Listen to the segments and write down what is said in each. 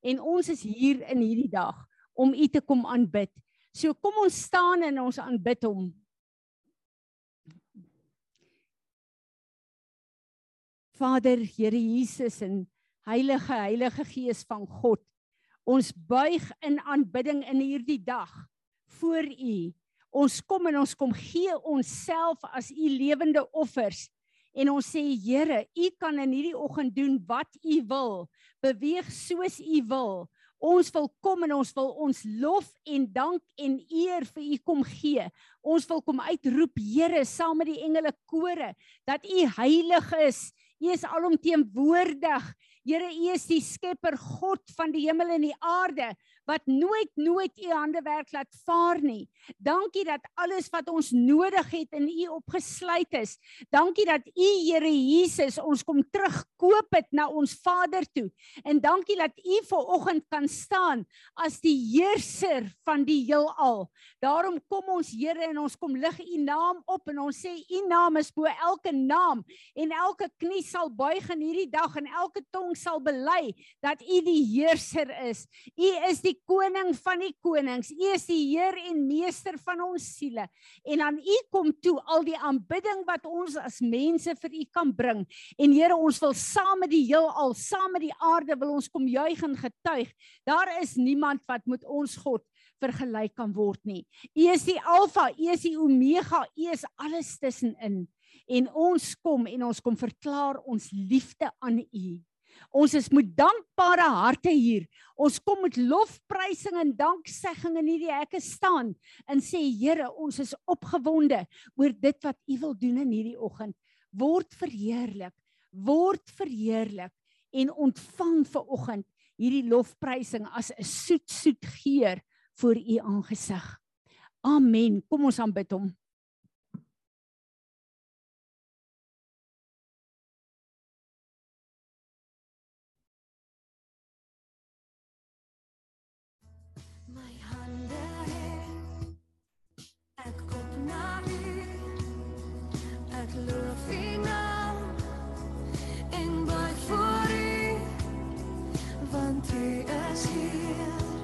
en ons is hier in hierdie dag om U te kom aanbid. So kom ons staan en ons aanbid hom. Vader, Here Jesus en Heilige Heilige Gees van God. Ons buig in aanbidding in hierdie dag voor U. Ons kom en ons kom gee onsself as U lewende offers en ons sê Here, U kan in hierdie oggend doen wat U wil. Beweeg soos U wil. Ons wil kom en ons wil ons lof en dank en eer vir U kom gee. Ons wil kom uitroep Here saam met die engele kore dat U heilig is. U is alomteenwoordig. Here, U is die skepper God van die hemel en die aarde wat nooit nooit u handewerk laat vaar nie. Dankie dat alles wat ons nodig het in u opgesluit is. Dankie dat u Here Jesus ons kom terugkoop het na ons Vader toe. En dankie dat u ver oggend kan staan as die heerser van die heelal. Daarom kom ons Here en ons kom lig u naam op en ons sê u naam is bo elke naam en elke knie sal buig in hierdie dag en elke tong sal bely dat u die heerser is. U is die koning van die konings. U is die Heer en meester van ons siele. En aan U kom toe al die aanbidding wat ons as mense vir U kan bring. En Here, ons wil saam met die heelal, saam met die aarde wil ons kom juig en getuig. Daar is niemand wat met ons God vergelyk kan word nie. U is die Alfa, U is die Omega, U is alles tussenin. En ons kom en ons kom verklaar ons liefde aan U. Ons is met dankbare harte hier. Ons kom met lofprysing en danksegging in hierdie hekke staan en sê Here, ons is opgewonde oor dit wat U wil doen in hierdie oggend. Word verheerlik, word verheerlik en ontvang vir oggend hierdie lofprysing as 'n soet soet geur voor U aangesig. Amen. Kom ons aanbid hom. I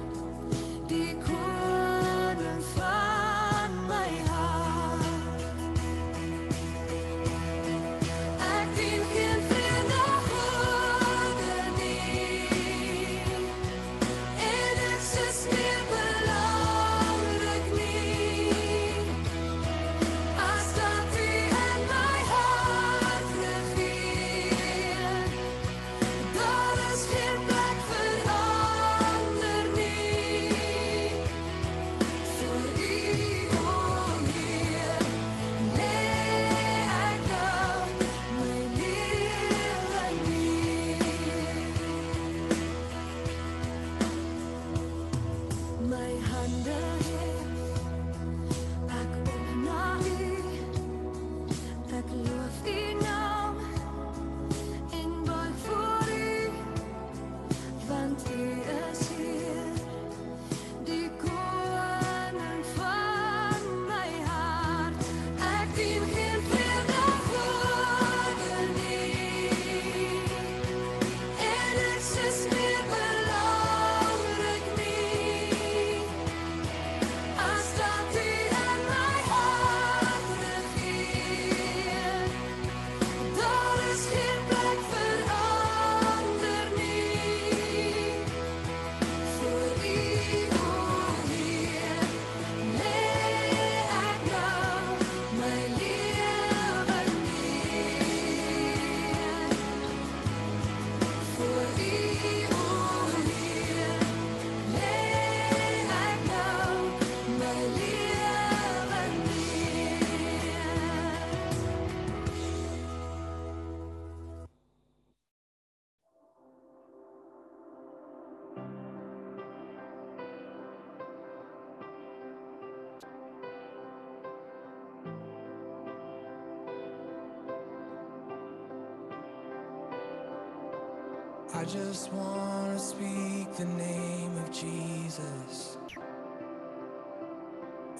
just want to speak the name of Jesus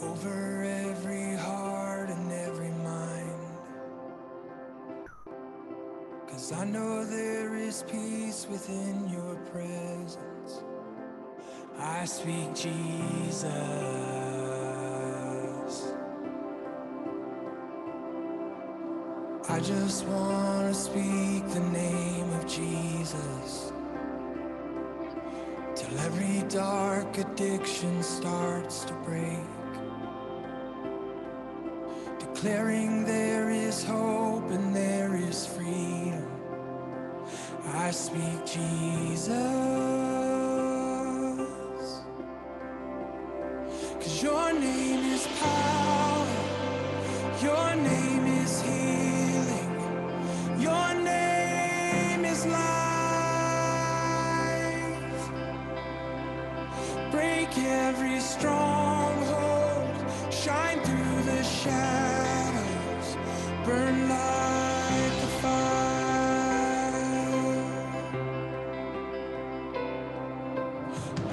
over every heart and every mind. Cause I know there is peace within your presence. I speak Jesus. I just want to speak the name of Jesus. Till every dark addiction starts to break. Declaring there is hope and there is freedom. I speak Jesus. Every stronghold. Shine through the shadows. Burn like a fire.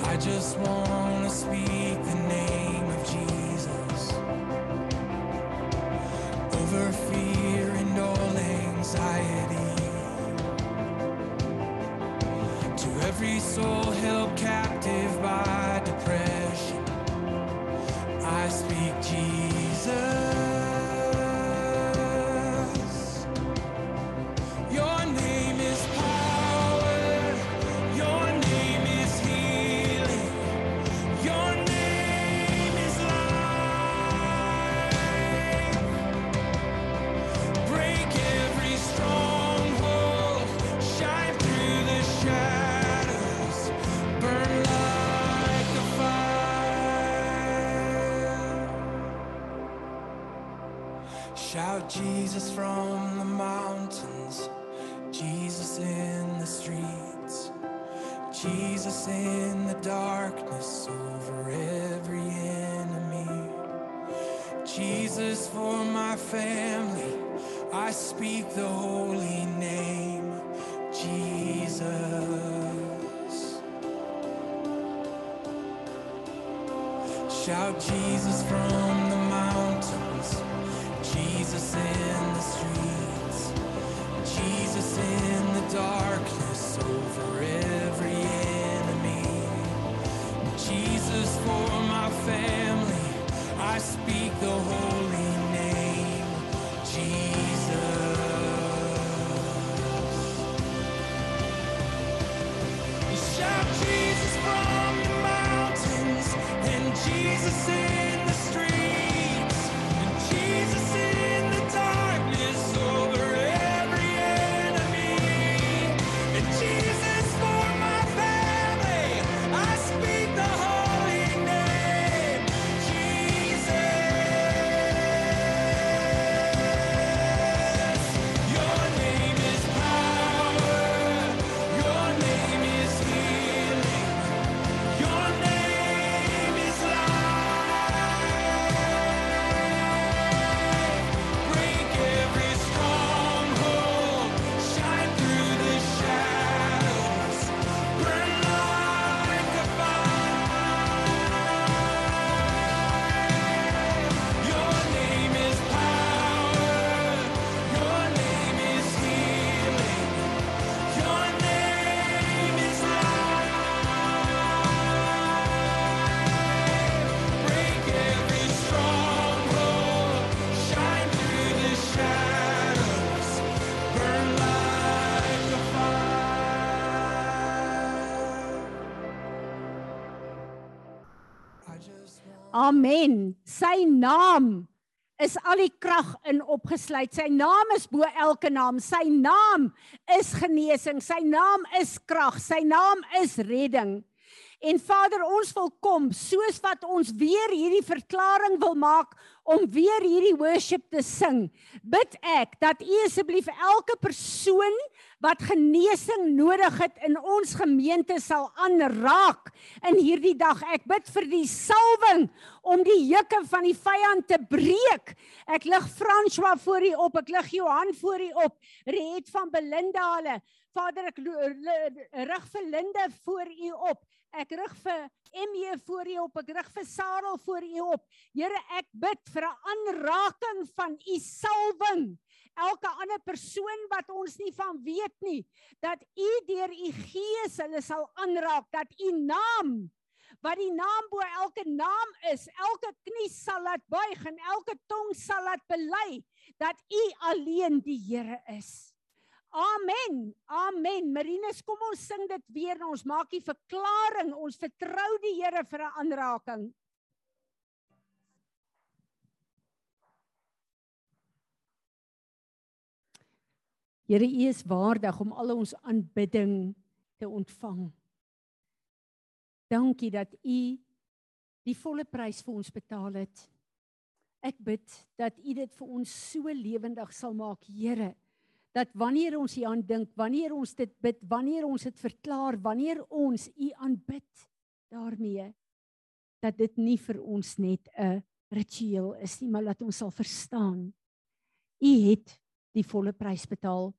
I just want to speak the name of Jesus over fear and all anxiety. To every soul held captive by depression, I speak Jesus. Jesus from the mountains. Jesus in the streets. Jesus in the darkness over every enemy. Jesus for my family, I speak the holy name, Jesus. Shout Jesus from family, I speak the holy name, Jesus. Amen. Sy naam is al die krag in opgesluit. Sy naam is bo elke naam. Sy naam is genesing. Sy naam is krag. Sy naam is redding. En Vader, ons wil kom soos wat ons weer hierdie verklaring wil maak om weer hierdie worship te sing. Bid ek dat U asseblief elke persoon wat genesing nodig het in ons gemeente sal aanraak in hierdie dag. Ek bid vir die salwing om die juke van die vyand te breek. Ek lig François voor U op, ek lig Johan voor U op, Riet van Belinda hulle. Vader, ek rig vir Linde voor U op. Ek rig vir MJ voor U op, ek rig vir Sarel voor U op. Here, ek bid vir 'n aanraking van U salwing elke ander persoon wat ons nie van weet nie dat u deur u gees hulle sal aanraak dat u naam wat die naam bo elke naam is. Elke knie sal laat buig en elke tong sal laat bely dat U alleen die Here is. Amen. Amen. Marinus, kom ons sing dit weer en ons maak die verklaring. Ons vertrou die Here vir 'n aanraking. Here, U is waardig om al ons aanbidding te ontvang. Dankie dat U die volle prys vir ons betaal het. Ek bid dat U dit vir ons so lewendig sal maak, Here, dat wanneer ons hier aan dink, wanneer ons dit bid, wanneer ons dit verklaar, wanneer ons U aanbid daarmee dat dit nie vir ons net 'n ritueel is nie, maar dat ons sal verstaan. U het die volle prys betaal.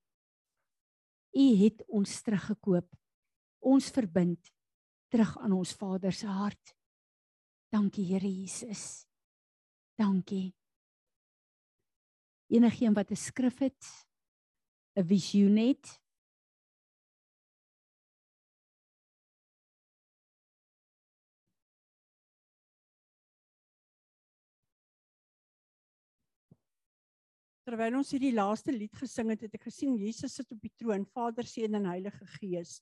U het ons teruggekoop. Ons verbind terug aan ons Vader se hart. Dankie Here Jesus. Dankie. Enigeen wat 'n skrif het, 'n visioen het, Terwyl ons hierdie laaste lied gesing het, het ek gesien Jesus sit op die troon, Vader, Seun en Heilige Gees.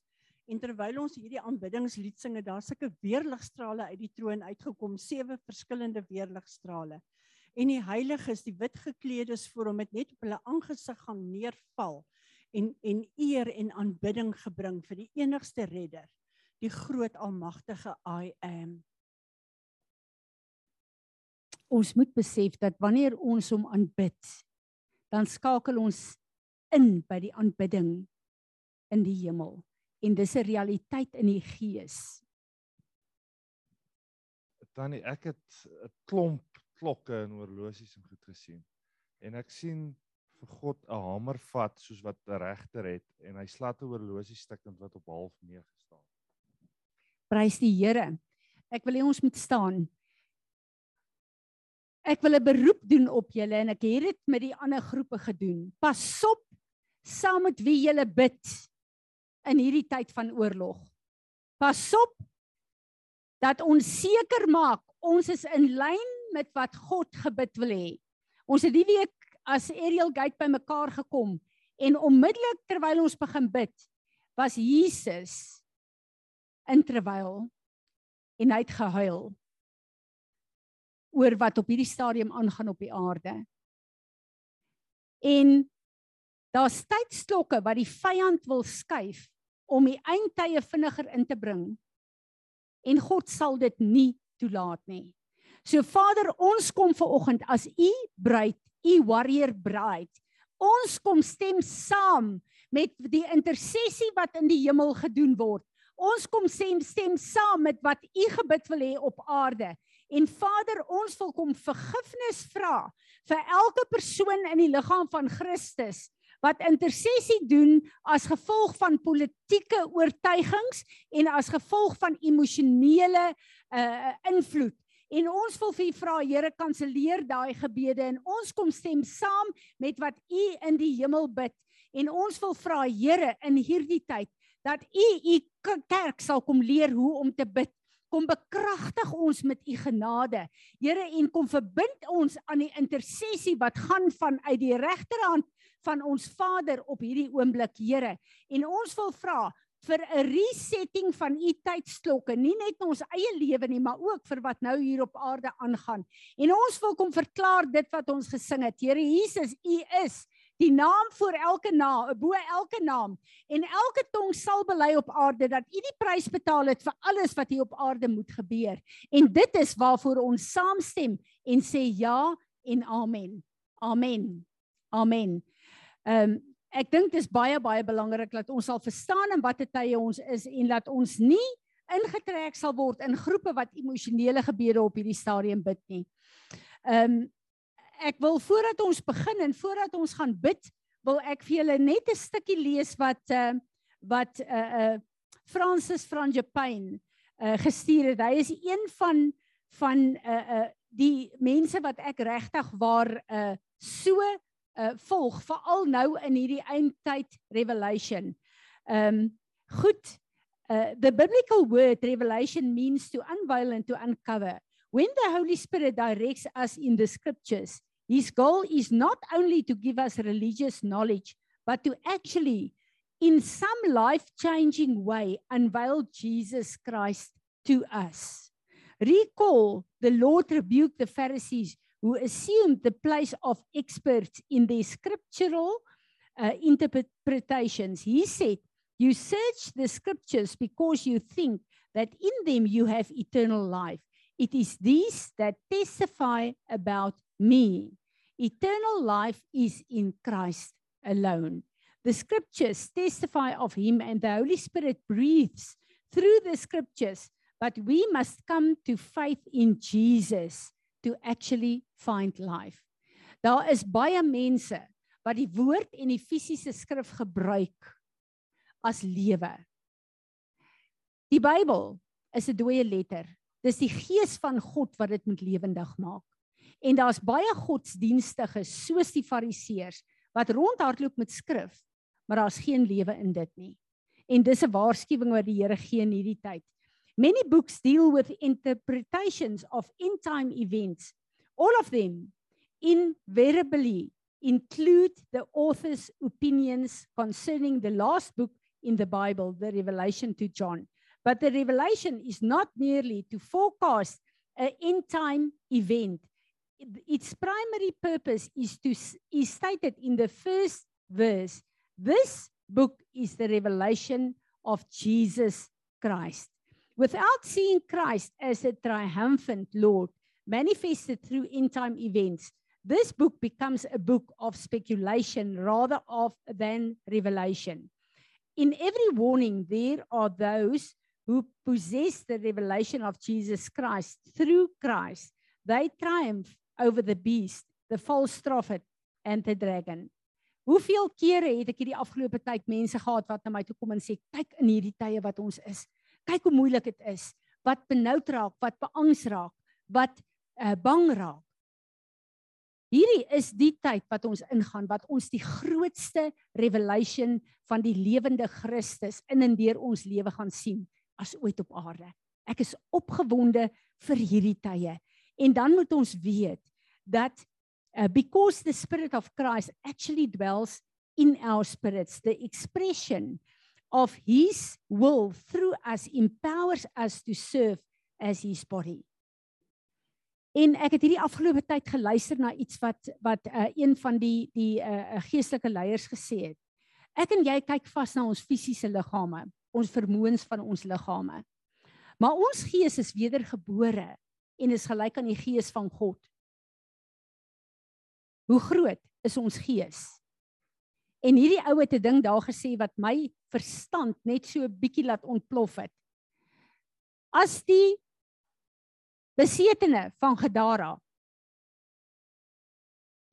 En terwyl ons hierdie aanbiddingslied sing, het daar sulke weerligstrale uit die troon uitgekom, sewe verskillende weerligstrale. En die heiliges, die wit gekleedes voor hom het net op hulle aangesig gaan neerval en en eer en aanbidding gebring vir die enigste redder, die groot almagtige I am. ons moet besef dat wanneer ons hom aanbid, dan skakel ons in by die aanbidding in die hemel en dis 'n realiteit in die gees. Tannie, ek het 'n klomp klokke en horlosies en goed gesien. En ek sien vir God 'n hamer vat soos wat 'n regter het en hy slat 'n horlosie stukkend wat op half 9 staan. Prys die Here. Ek wil hê ons moet staan. Ek wil 'n beroep doen op julle en ek het dit met die ander groepe gedoen. Pasop saam met wie julle bid in hierdie tyd van oorlog. Pasop dat ons seker maak ons is in lyn met wat God gebid wil hê. Ons het die week as Ariel Gate bymekaar gekom en onmiddellik terwyl ons begin bid, was Jesus in terwyl en hy het gehuil oor wat op hierdie stadium aangaan op die aarde. En daar's tydsklokke wat die vyand wil skuif om die eindtye vinniger in te bring. En God sal dit nie toelaat nie. So Vader, ons kom ver oggend as u bruid, u warrior bride. Ons kom stem saam met die intersessie wat in die hemel gedoen word. Ons kom stem stem saam met wat u gebid wil hê op aarde. En Vader, ons wil kom vergifnis vra vir elke persoon in die liggaam van Christus wat intersessie doen as gevolg van politieke oortuigings en as gevolg van emosionele uh invloed. En ons wil vir U vra, Here, kanselleer daai gebede en ons kom stem saam met wat U in die hemel bid. En ons wil vra, Here, in hierdie tyd dat U U kerk sal kom leer hoe om te bid kom bekragtig ons met u genade. Here en kom verbind ons aan die intersessie wat gaan van uit die regterhand van ons Vader op hierdie oomblik, Here. En ons wil vra vir 'n resetting van u tydsklokke, nie net in ons eie lewe nie, maar ook vir wat nou hier op aarde aangaan. En ons wil kom verklaar dit wat ons gesing het. Here Jesus, u is die naam voor elke naam, bo elke naam en elke tong sal bely op aarde dat U die prys betaal het vir alles wat hier op aarde moet gebeur. En dit is waarvoor ons saamstem en sê ja en amen. Amen. Amen. Ehm um, ek dink dit is baie baie belangrik dat ons sal verstaan in watter tye ons is en dat ons nie ingetrek sal word in groepe wat emosionele gebede op hierdie stadium bid nie. Ehm um, ek wil voordat ons begin en voordat ons gaan bid, wil ek vir julle net 'n stukkie lees wat uh wat uh uh Francis Frangipane uh gestuur het. Hy is een van van uh uh die mense wat ek regtig waar uh so uh volg veral nou in hierdie eindtyd revelation. Ehm um, goed, Uh, the biblical word revelation means to unveil and to uncover. When the Holy Spirit directs us in the scriptures, his goal is not only to give us religious knowledge, but to actually, in some life changing way, unveil Jesus Christ to us. Recall the Lord rebuked the Pharisees who assumed the place of experts in their scriptural uh, interpretations. He said, You search the scriptures because you think that in them you have eternal life. It is these that testify about me. Eternal life is in Christ alone. The scriptures testify of him, and the Holy Spirit breathes through the scriptures. But we must come to faith in Jesus to actually find life. Daar is baie mense wat die woord en die fisiese skrif gebruik as lewe. Die Bybel is 'n dooie letter. Dis die gees van God wat dit met lewendig maak. En daar's baie godsdienstige soos die fariseërs wat rondhardloop met skrif, maar daar's geen lewe in dit nie. En dis 'n waarskuwing wat die Here gee in hierdie tyd. Many books deal with interpretations of end time events. All of them invariably include the author's opinions concerning the last book in the Bible, the Revelation to John. But the revelation is not merely to forecast an end time event. Its primary purpose is to is stated in the first verse. This book is the revelation of Jesus Christ. Without seeing Christ as a triumphant Lord manifested through end time events, this book becomes a book of speculation rather of than revelation. In every warning, there are those who possess the revelation of Jesus Christ through Christ. They triumph over the beast, the false prophet and the dragon. Hoeveel kere het ek hierdie afgelope tyd mense gehad wat na my toe kom en sê kyk in hierdie tye wat ons is. Kyk hoe moeilik dit is. Wat benoud raak, wat beangs raak, wat uh, bang raak. Hierdie is die tyd wat ons ingaan wat ons die grootste revelation van die lewende Christus in en deur ons lewe gaan sien as ooit op aarde. Ek is opgewonde vir hierdie tye. En dan moet ons weet dat uh, because the spirit of Christ actually dwells in our spirits, the expression of his will through us empowers us to serve as his body. En ek het hierdie afgelope tyd geluister na iets wat wat uh, een van die die uh, geestelike leiers gesê het. Ek en jy kyk vas na ons fisiese liggame, ons vermoëns van ons liggame. Maar ons gees is wedergebore en is gelyk aan die gees van God. Hoe groot is ons gees? En hierdie ou het 'n ding daar gesê wat my verstand net so 'n bietjie laat ontplof het. As die besetene van Gadara.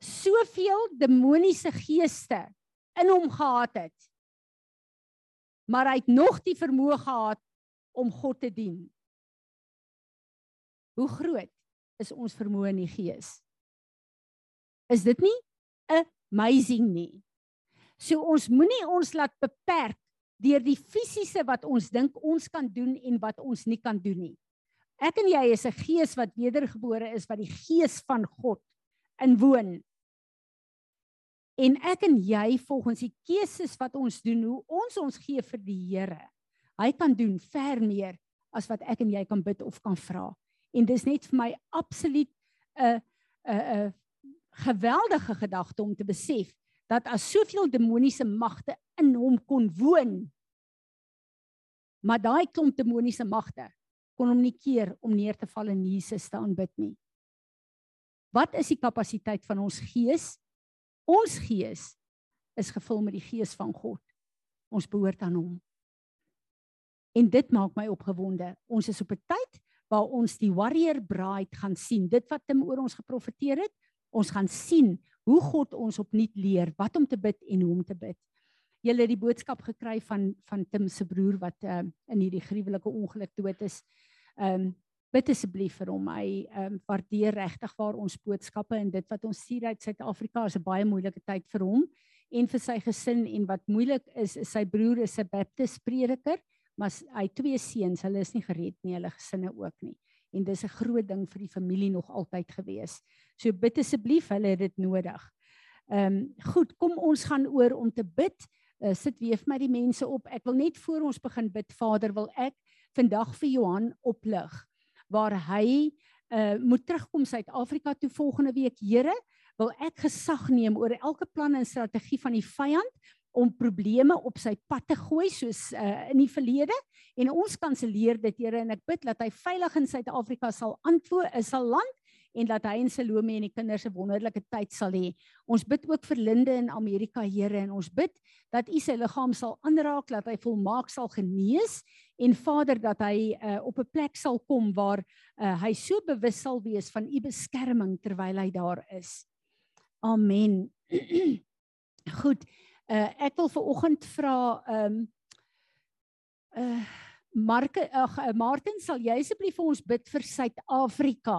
Soveel demoniese geeste in hom gehad het. Maar hy het nog die vermoë gehad om God te dien. Hoe groot is ons vermoë in die gees? Is dit nie amazing nie? So ons moenie ons laat beperk deur die fisiese wat ons dink ons kan doen en wat ons nie kan doen nie. Ek en jy is 'n gees wat wedergebore is wat die gees van God inwoon. En ek en jy volgens die keuses wat ons doen, hoe ons ons gee vir die Here. Hy kan doen ver meer as wat ek en jy kan bid of kan vra. En dis net vir my absoluut 'n 'n 'n geweldige gedagte om te besef dat as soveel demoniese magte in hom kon woon, maar daai klomp demoniese magte kon hom nie keer om neer te val en Jesus te aanbid nie. Wat is die kapasiteit van ons gees? Ons gees is gevul met die gees van God. Ons behoort aan hom. En dit maak my opgewonde. Ons is op 'n tyd waar ons die warrior bride gaan sien. Dit wat Tim oor ons geprofeteer het, ons gaan sien hoe God ons opnuut leer wat om te bid en hoe om te bid. Julle het die boodskap gekry van van Tim se broer wat uh, in hierdie gruwelike ongeluk dood is. Ehm um, bid asseblief vir hom. Hy ehm um, waardeer regtig waar ons boodskappe en dit wat ons sien uit Suid-Afrika is 'n baie moeilike tyd vir hom en vir sy gesin en wat moeilik is is sy broer is 'n Baptist prediker, maar hy twee seuns, hulle is nie gered nie, hulle gesinne ook nie. En dis 'n groot ding vir die familie nog altyd gewees. So bid asseblief, hulle het dit nodig. Ehm um, goed, kom ons gaan oor om te bid. Uh, sit weer vir my die mense op. Ek wil net voor ons begin bid, Vader, wil ek vandag vir Johan oplig waar hy uh moet terugkom Suid-Afrika toe volgende week. Here, wil ek gesag neem oor elke plan en strategie van die vyand om probleme op sy pad te gooi soos uh, in die verlede en ons kanselleer dit Here en ek bid dat hy veilig in Suid-Afrika sal antwoord is sal land en dat hy en Salome en die kinders 'n wonderlike tyd sal hê. Ons bid ook vir Linde in Amerika Here en ons bid dat U sy liggaam sal aanraak dat hy volmaak sal genees en Vader dat hy uh, op 'n plek sal kom waar uh, hy so bewus sal wees van U beskerming terwyl hy daar is. Amen. Goed. Uh, ek wil ver oggend vra ehm um, uh Marke ag uh, Martin sal jy asseblief vir ons bid vir Suid-Afrika.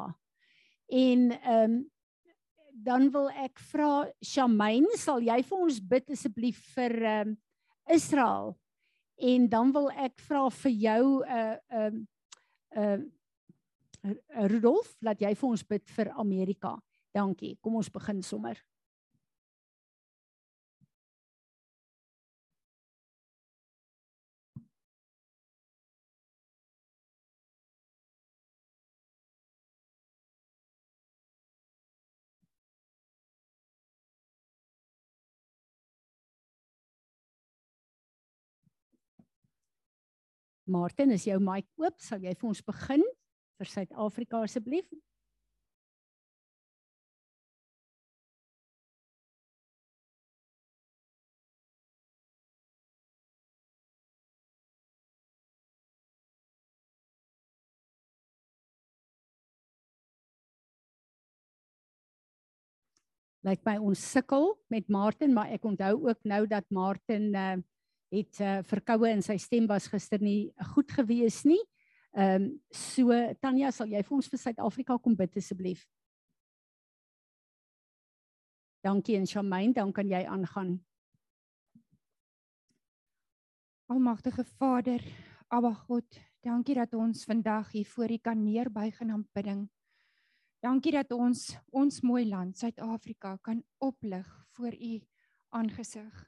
En ehm um, dan wil ek vra Shamaine, sal jy vir ons bid asseblief vir ehm um, Israel? En dan wil ek vra vir jou uh ehm um, uh Rudolf, laat jy vir ons bid vir Amerika. Dankie. Kom ons begin sommer. Martin, is jou mic oop? Sal jy vir ons begin vir Suid-Afrika asseblief? Lyk my ons sukkel met Martin, maar ek onthou ook nou dat Martin uh het uh, verkoue en sy stem was gister nie goed gewees nie. Ehm um, so Tanya, sal jy vir ons vir Suid-Afrika kom bid asseblief? Dankie en Shamaine, dan kan jy aangaan. Almagtige Vader, Abba God, dankie dat ons vandag hier voor U kan neerbuig in aanbidding. Dankie dat ons ons mooi land Suid-Afrika kan oplig voor U aangesig.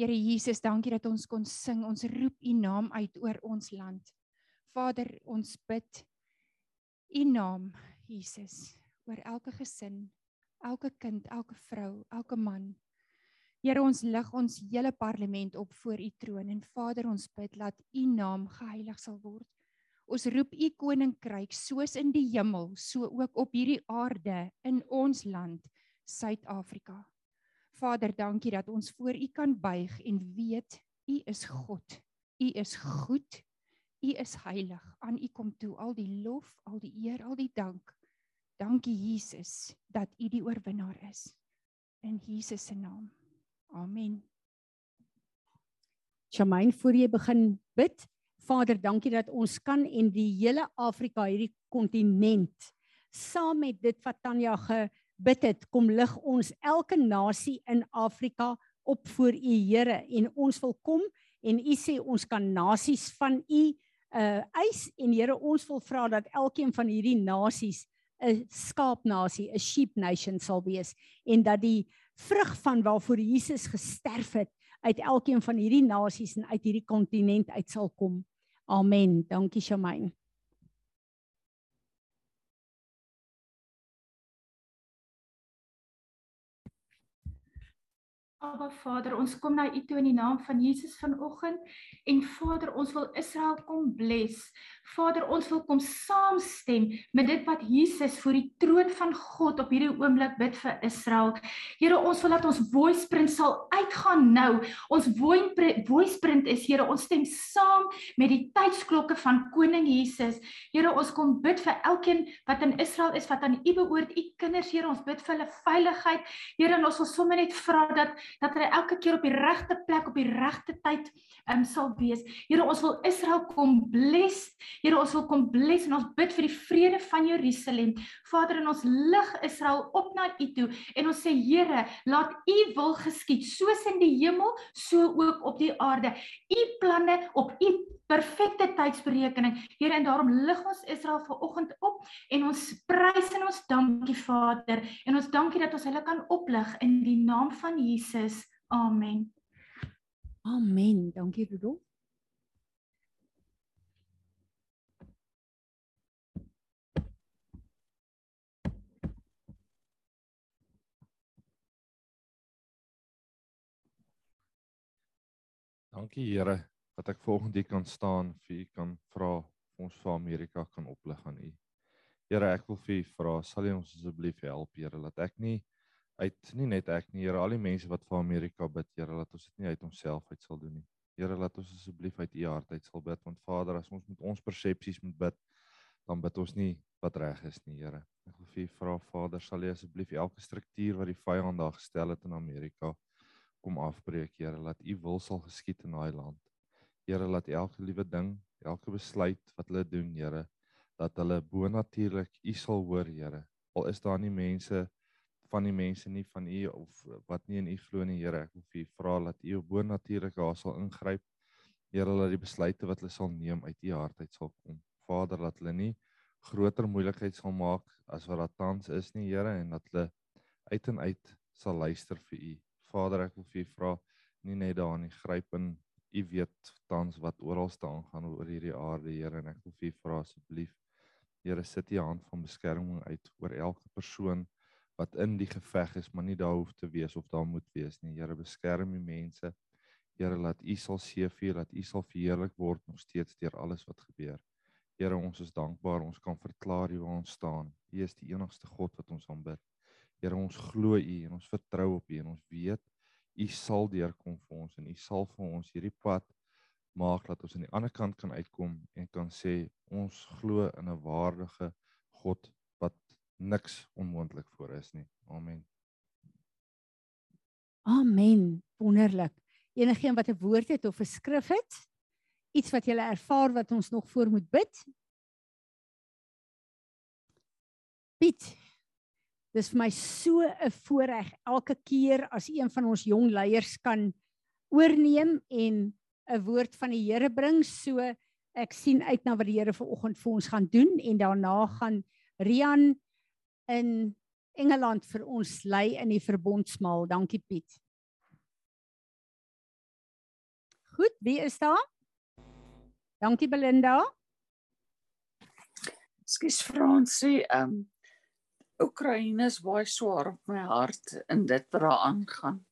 Here Jesus, dankie dat ons kon sing. Ons roep U naam uit oor ons land. Vader, ons bid U naam, Jesus, oor elke gesin, elke kind, elke vrou, elke man. Here, ons lig ons hele parlement op voor U troon en Vader, ons bid dat U naam geheilig sal word. Ons roep U koninkryk soos in die hemel, so ook op hierdie aarde in ons land, Suid-Afrika. Vader, dankie dat ons voor U kan buig en weet U is God. U is goed. U is heilig. Aan U kom toe al die lof, al die eer, al die dank. Dankie Jesus dat U die oorwinnaar is. In Jesus se naam. Amen. Shamaine, voor jy begin bid, Vader, dankie dat ons kan en die hele Afrika, hierdie kontinent, saam met dit wat Tanya gebid het, kom lig ons elke nasie in Afrika op voor U Here en ons wil kom en U sê ons kan nasies van U uh eis en Here ons wil vra dat elkeen van hierdie nasies 'n skaapnasie, 'n sheep nation sal wees en dat die vrug van waarvoor Jesus gesterf het uit elkeen van hierdie nasies en uit hierdie kontinent uit sal kom. Amen. Dankie Shamaine. Aba Vader, ons kom na U toe in die naam van Jesus vanoggend en Vader, ons wil Israel kom bless. Vader, ons wil kom saamstem met dit wat Jesus voor die troon van God op hierdie oomblik bid vir Israel. Here, ons wil dat ons voice print sal uitgaan nou. Ons voice print is Here, ons stem saam met die tydsklokke van koning Jesus. Here, ons kom bid vir elkeen wat in Israel is wat aan U behoort, U kinders, Here, ons bid vir hulle veiligheid. Here, en ons wil sommer net vra dat dat hulle elke keer op die regte plek op die regte tyd um, sal wees. Here, ons wil Israel kom bless. Here, ons wil kom bless en ons bid vir die vrede van Jerusalem. Vader, en ons lig Israel op na U toe en ons sê Here, laat U wil geskied soos in die hemel, so ook op die aarde. U planne op U perfekte tydsberekening. Here, en daarom lig ons Israel vanoggend op en ons prys en ons dankie Vader en ons dankie dat ons hulle kan oplig in die naam van Jesus. Amen. Amen. Dankie Rudolf. Dankie Here dat ek volgende hier kan staan vir u kan vra ons vir Amerika kan oplig aan u. Here, ek wil vir u vra, sal u ons asseblief help, Here, laat ek nie uit nie net ek nie, Here, al die mense wat vir Amerika bid, Here, laat ons dit nie uit onsself uit sal doen nie. Here, laat ons asseblief uit u hart uit sal bid, want Vader, as ons met ons persepsies moet bid, dan bid ons nie wat reg is nie, Here. Ek wil vir u vra, Vader, sal u asseblief elke struktuur wat die vyand daar gestel het in Amerika kom afbreek, Here, laat u wil sal geskied in daai land. Here, laat elke liewe ding, elke besluit wat hulle doen, Here, dat hulle bonatuurlik u sal hoor, Here. Al is daar nie mense van die mense nie van u of wat nie in u glo nie, Here. Ek wil vir u vra dat u bonatuurlik daar sal ingryp. Here, laat die besluite wat hulle sal neem uit u hart uit sal kom. Vader, laat hulle nie groter moeilikheid sal maak as wat daar tans is nie, Here, en dat hulle uit en uit sal luister vir u. Vader, ek wil vir u vra nie net daar nie gryp in u weet tans wat oral staan gaan oor hierdie aarde Here en ek wil vir u vra asseblief Here sit u hand van beskerming uit oor elke persoon wat in die geveg is maar nie daar hoef te wees of daar moet wees nie. Here beskerm die mense. Here laat u sal seëvier dat u sal verheerlik word nog steeds deur alles wat gebeur. Here ons is dankbaar. Ons kan verklaar hier waar ons staan. U is die enigste God wat ons aanbid. Here ons glo U en ons vertrou op U en ons weet U sal deurkom vir ons en U sal vir ons hierdie pad maak dat ons aan die ander kant kan uitkom en kan sê ons glo in 'n waardige God wat niks onmoontlik voor is nie. Amen. Amen. Wonderlik. Enigeen wat 'n woord het of 'n skrif het, iets wat jy ervaar wat ons nog voor moet bid? Piet, dis vir my so 'n voorreg elke keer as een van ons jong leiers kan oorneem en 'n woord van die Here bring. So ek sien uit na wat die Here vanoggend vir ons gaan doen en daarna gaan Rian in Engeland vir ons lei in die verbondsmaal. Dankie Piet. Goed, wie is daar? Dankie Belinda. Skus Fransie, ehm um, Oekraïne is baie swaar op my hart in dit wat daar aangaan.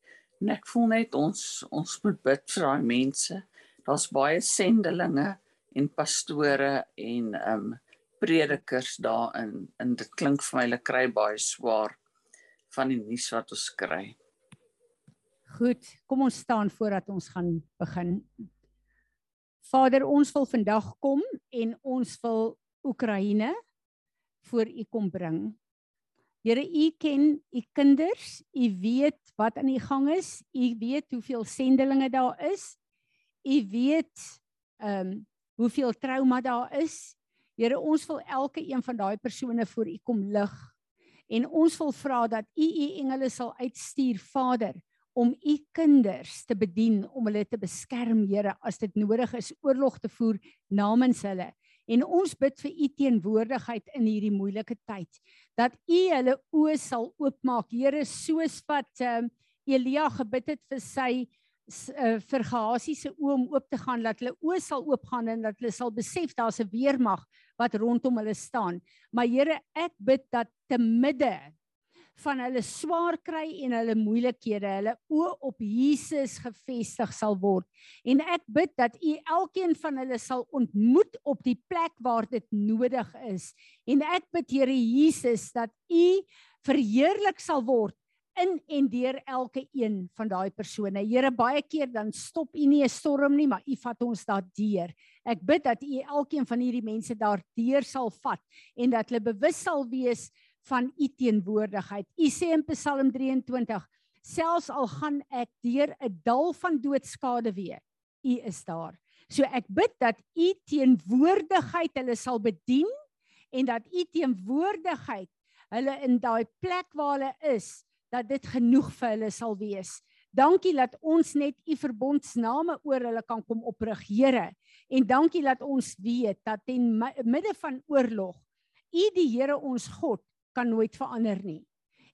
En ek voel net ons ons moet bid vir daai mense. Daar's baie sendelinge en pastore en ehm um, predikers daarin en dit klink vir my hulle kry baie swaar van die nuus wat ons kry. Goed, kom ons staan voordat ons gaan begin. Vader, ons wil vandag kom en ons wil Oekraïne voor U kom bring. Here, U ken U kinders, U weet wat aan die gang is, U weet hoeveel sendelinge daar is. U weet ehm um, hoeveel trauma daar is. Here, ons wil elke een van daai persone voor U kom lig. En ons wil vra dat U U engele sal uitstuur, Vader, om U kinders te bedien, om hulle te beskerm, Here, as dit nodig is, oorlog te voer namens hulle. En ons bid vir u teenwoordigheid in hierdie moeilike tyd dat u hulle oë sal oopmaak. Here, soos wat um, Elia gebid het vir sy uh, vir Gehasie se oë om oop te gaan, dat hulle oë sal oopgaan en dat hulle sal besef daar's 'n weermag wat rondom hulle staan. Maar Here, ek bid dat te midde van hulle swaar kry en hulle moeilikhede, hulle oë op Jesus gefestig sal word. En ek bid dat U elkeen van hulle sal ontmoet op die plek waar dit nodig is. En ek bid Here Jesus dat U verheerlik sal word in en deur elke een van daai persone. Here baie keer dan stop U nie 'n storm nie, maar U vat ons daardeur. Ek bid dat U elkeen van hierdie mense daardeur sal vat en dat hulle bewus sal wees van u teenwoordigheid. U sê in Psalm 23: Selfs al gaan ek deur 'n dal van doodskade weer, u is daar. So ek bid dat u teenwoordigheid hulle sal bedien en dat u teenwoordigheid hulle in daai plek waar hulle is, dat dit genoeg vir hulle sal wees. Dankie dat ons net u verbondsname oor hulle kan kom oprig, Here. En dankie dat ons weet dat ten mi- midde van oorlog, u die Here ons God kan nooit verander nie.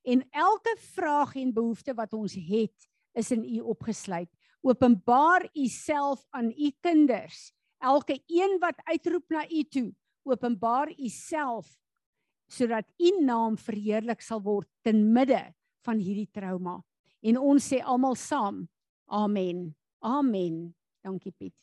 En elke vraag en behoefte wat ons het, is in u opgesluit. Openbaar u self aan u kinders. Elke een wat uitroep na u toe, openbaar u self sodat u naam verheerlik sal word ten midde van hierdie trauma. En ons sê almal saam: Amen. Amen. Dankie Piet.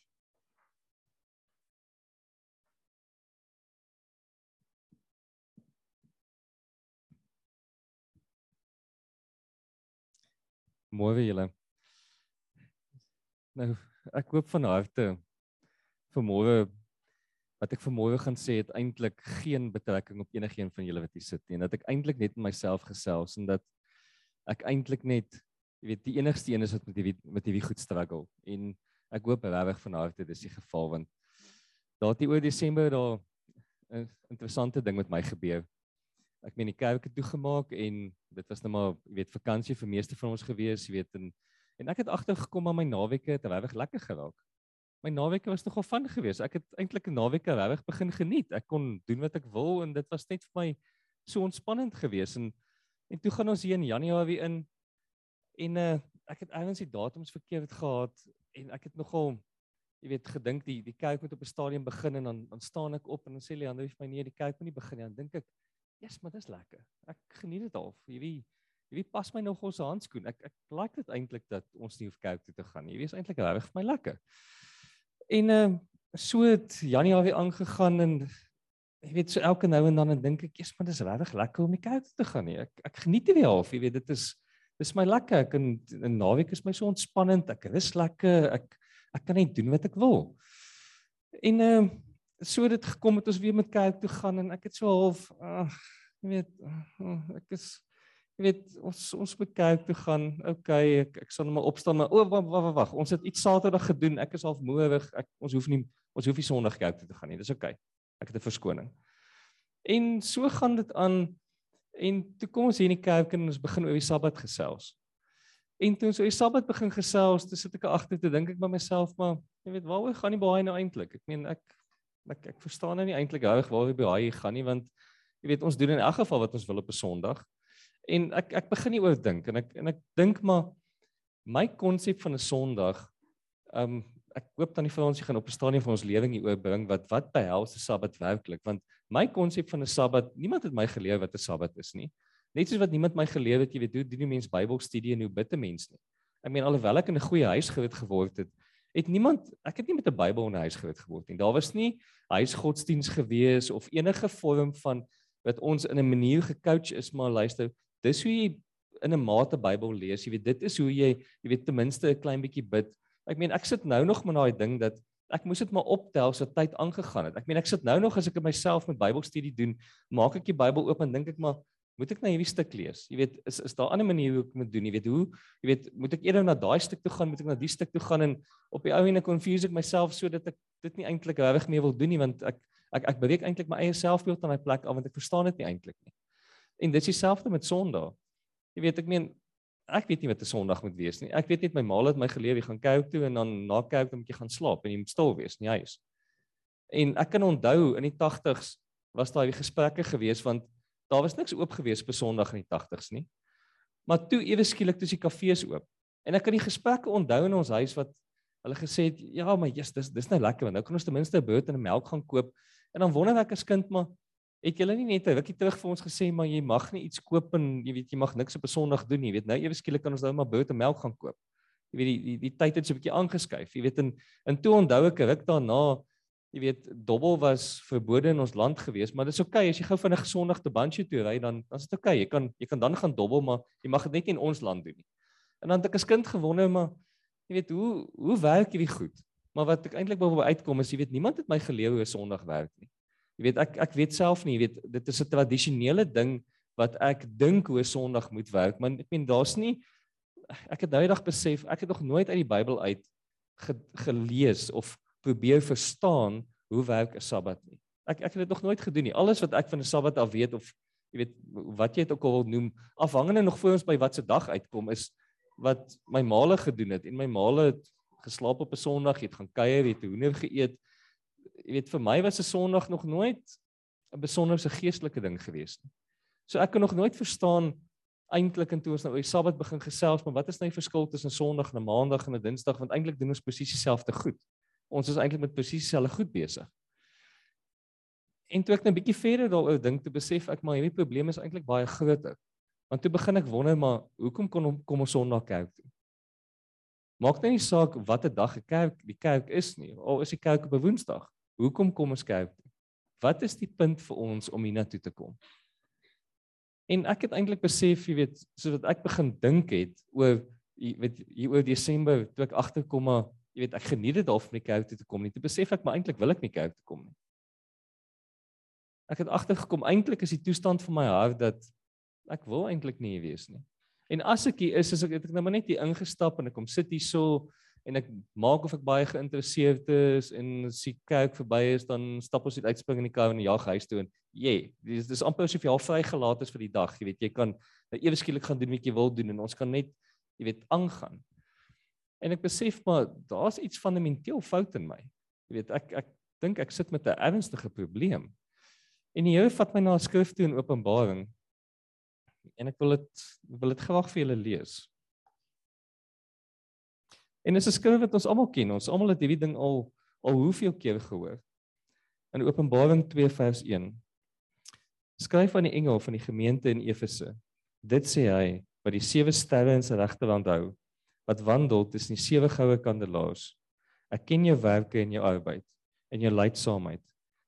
Môre julle. Nou, ek hoop van harte vir môre wat ek vir môre gaan sê het eintlik geen betrekking op enigiemand van julle wat hier sit nie. En dat ek eintlik net met myself gesels en dat ek eintlik net, jy weet, die enigste een is wat met hierdie met hierdie goed struggle. En ek hoop regtig van harte dis die geval want daar het oor Desember daar 'n interessante ding met my gebeur. Ek meen die kerk het toegemaak en dit was nou maar jy weet vakansie vir meeste van ons gewees, jy weet en en ek het agtergekom aan my naweke het regtig lekker geraak. My naweke was nogal van gewees. Ek het eintlik 'n naweek regtig begin geniet. Ek kon doen wat ek wil en dit was net vir my so ontspannend gewees en en toe gaan ons hier in Januarie in en uh, ek het eers die datums verkeerd gehad en ek het nogal jy weet gedink die die kerk moet op 'n stadium begin en dan dan staan ek op en dan sê Leander vir my nee die kerk moet nie begin nie. Dan dink ek Ja, yes, maar dis lekker. Ek geniet dit al. Hierdie hierdie pas my nog ons handskoen. Ek ek like dit eintlik dat ons nie hoef kerk toe te gaan nie. Hierdie is eintlik regtig vir my lekker. En uh, so het Januarie aangegaan en jy weet so elke nou en dan en dink ek, "Jesus, maar dis regtig lekker om die kerk toe te gaan nie. Ek ek geniet dit weer half. Jy weet dit is dis my lekker. Ek in 'n naweek is my so ontspannend. Ek rus lekker. Ek ek kan net doen wat ek wil." En ehm uh, so dit gekom het ons weer met kerk toe gaan en ek het so half ag jy weet ek is jy weet ons ons moet kerk toe gaan. Okay, ek ek sal net maar opstaan maar o wag wag wag. Ons het iets Saterdag gedoen. Ek is half moeig. Ek ons hoef nie ons hoef nie Sondag kerk toe te gaan nie. Dis okay. Ek het 'n verskoning. En so gaan dit aan en toe kom ons hier in die kerk en ons begin oor die Sabbat gesels. En toe ons oor die Sabbat begin gesels, toe sit ek agter te dink ek by myself maar jy weet waaroor gaan die baie nou eintlik? Ek meen ek ek ek verstaan nou nie eintlik reg waaroor die baie gaan nie want jy weet ons doen in elk geval wat ons wil op 'n Sondag. En ek ek begin nie oordink en ek en ek dink maar my konsep van 'n Sondag um ek hoop dan die Fransie gaan op 'n stadium van ons lewing hier oorbring wat wat behels 'n Sabbat werklik want my konsep van 'n Sabbat niemand het my geleer wat 'n Sabbat is nie. Net soos wat niemand my geleer het jy weet hoe doen die mens Bybelstudie en hoe bid 'n mens nie. Ek meen alhoewel ek in 'n goeie huis groot geword het, het niemand ek het nie met 'n Bybel in 'n huis groot geword nie. Daar was nie huisgodsdiens gewees of enige vorm van wat ons in 'n manier gecoach is maar luister, dis hoe jy in 'n mate Bybel lees. Jy weet dit is hoe jy jy weet ten minste 'n klein bietjie bid. Ek meen ek sit nou nog met daai ding dat ek moes dit maar optel so tyd aangegaan het. Ek meen ek sit nou nog as ek myself met Bybelstudie doen, maak ek die Bybel oop en dink ek maar moet ek nou hierdie stuk lees? Jy weet is is daar 'n ander manier hoe ek moet doen? Jy weet hoe jy weet moet ek eerder na daai stuk toe gaan, moet ek na die stuk toe gaan en op die ou ene confuse ek myself sodat ek dit nie eintlik regtig meer wil doen nie want ek ek ek breek eintlik my eie selfbeeld aan daai plek af want ek verstaan dit nie eintlik nie. En dit is dieselfde met Sondag. Jy weet ek meen ek weet nie wat 'n Sondag moet wees nie. Ek weet net my ma het my geleer jy gaan kerk toe en dan na kerk dan moet jy gaan slaap en jy moet stil wees in die huis. En ek kan onthou in die 80s was daar die gesprekke gewees want daar was niks oop gewees op Sondag in die 80s nie. Maar toe ewe skielik toe is die kafees oop. En ek kan die gesprekke onthou in ons huis wat hulle gesê het ja, maar jy's dis dis nou lekker want nou kan ons ten minste 'n brood en 'n melk gaan koop. En dan wonder ek as kind maar het julle nie net 'n rukkie terug vir ons gesê maar jy mag nie iets koop en jy weet jy mag niks op 'n Sondag doen nie. Jy weet nou ewe skielik kan ons nou maar brood en melk gaan koop. Jy weet die die, die tyd het so 'n bietjie aangeskuif. Jy weet en en toe onthou ek ruk daarna jy weet dobbel was verbode in ons land gewees, maar dit is oukei okay, as jy gou van 'n gesondig te Bancho toe ry dan dan is dit oukei. Okay. Jy kan jy kan dan gaan dobbel, maar jy mag dit net nie in ons land doen nie. En dan het ek as kind gewonder maar jy weet hoe hoe werk hierdie goed? Maar wat ek eintlik wou uitkom is jy weet niemand het my geleer hoe Sondag werk nie. Jy weet ek ek weet self nie, jy weet dit is 'n tradisionele ding wat ek dink hoe Sondag moet werk, maar ek meen daar's nie ek het nou eendag besef ek het nog nooit uit die Bybel uit ge, gelees of probeer verstaan hoe werk 'n Sabbat nie. Ek ek het dit nog nooit gedoen nie. Alles wat ek van 'n Sabbat af weet of jy weet wat jy dit ook al wil noem, afhangende nog voor ons by wat se dag uitkom is wat my maale gedoen het en my maale het geslaap op 'n Sondag, het gaan kuier, het hoender geëet. Jy weet vir my was 'n Sondag nog nooit 'n besonderse geestelike ding gewees nie. So ek kan nog nooit verstaan eintlik en toe ons nou oor die Sabbat begin gesels, maar wat is nou die verskil tussen Sondag en 'n Maandag en 'n Dinsdag want eintlik doen ons presies dieselfde goed. Ons is eintlik met presies dieselfde goed besig. En toe ek nou 'n bietjie verder daaroor dink, toe besef ek maar hierdie probleem is eintlik baie groter. Want toe begin ek wonder maar hoekom kon kom ons Sondag kerk toe? Maak net nie saak watter dag 'n kerk die kerk is nie. Al is die kerk op 'n Woensdag. Hoekom kom ons kerk toe? Wat is die punt vir ons om hiernatoe te kom? En ek het eintlik besef, jy weet, sodat ek begin dink het oor jy weet hier oor Desember toe ek agterkom maar jy weet ek geniet dit half om die kerk toe te kom nie. Toe besef ek maar eintlik wil ek nie kerk toe kom nie. Ek het agtergekom eintlik is die toestand van my hart dat ek wil eintlik nie hier wees nie. En as ek hier is, is ek het ek nou maar net hier ingestap en ek kom sit hier so en ek maak of ek baie geïnteresseerd is en as die kerk verby is dan stap ons uit uitspring in die kar en jag huis toe en jy yeah, dis dis amper asof jy al vrygelaat is vir die dag jy weet jy kan nou ewe skielik gaan doen wat jy wil doen en ons kan net jy weet aangaan en ek besef maar daar's iets fundamenteel fout in my jy weet ek ek dink ek sit met 'n ernstige probleem En die Here vat my na 'n skrif toe in Openbaring. En ek wil dit wil dit graag vir julle lees. En dis 'n skrif wat ons almal ken. Ons almal het hierdie ding al al hoeveel keer gehoor. In Openbaring 2 vers 1. Skryf aan die engel van die gemeente in Efese. Dit sê hy wat die sewe sterre in sy regterhand hou, wat wandel tussen die sewe goue kandelaars. Ek ken jou werke en jou arbeid en jou lydsaamheid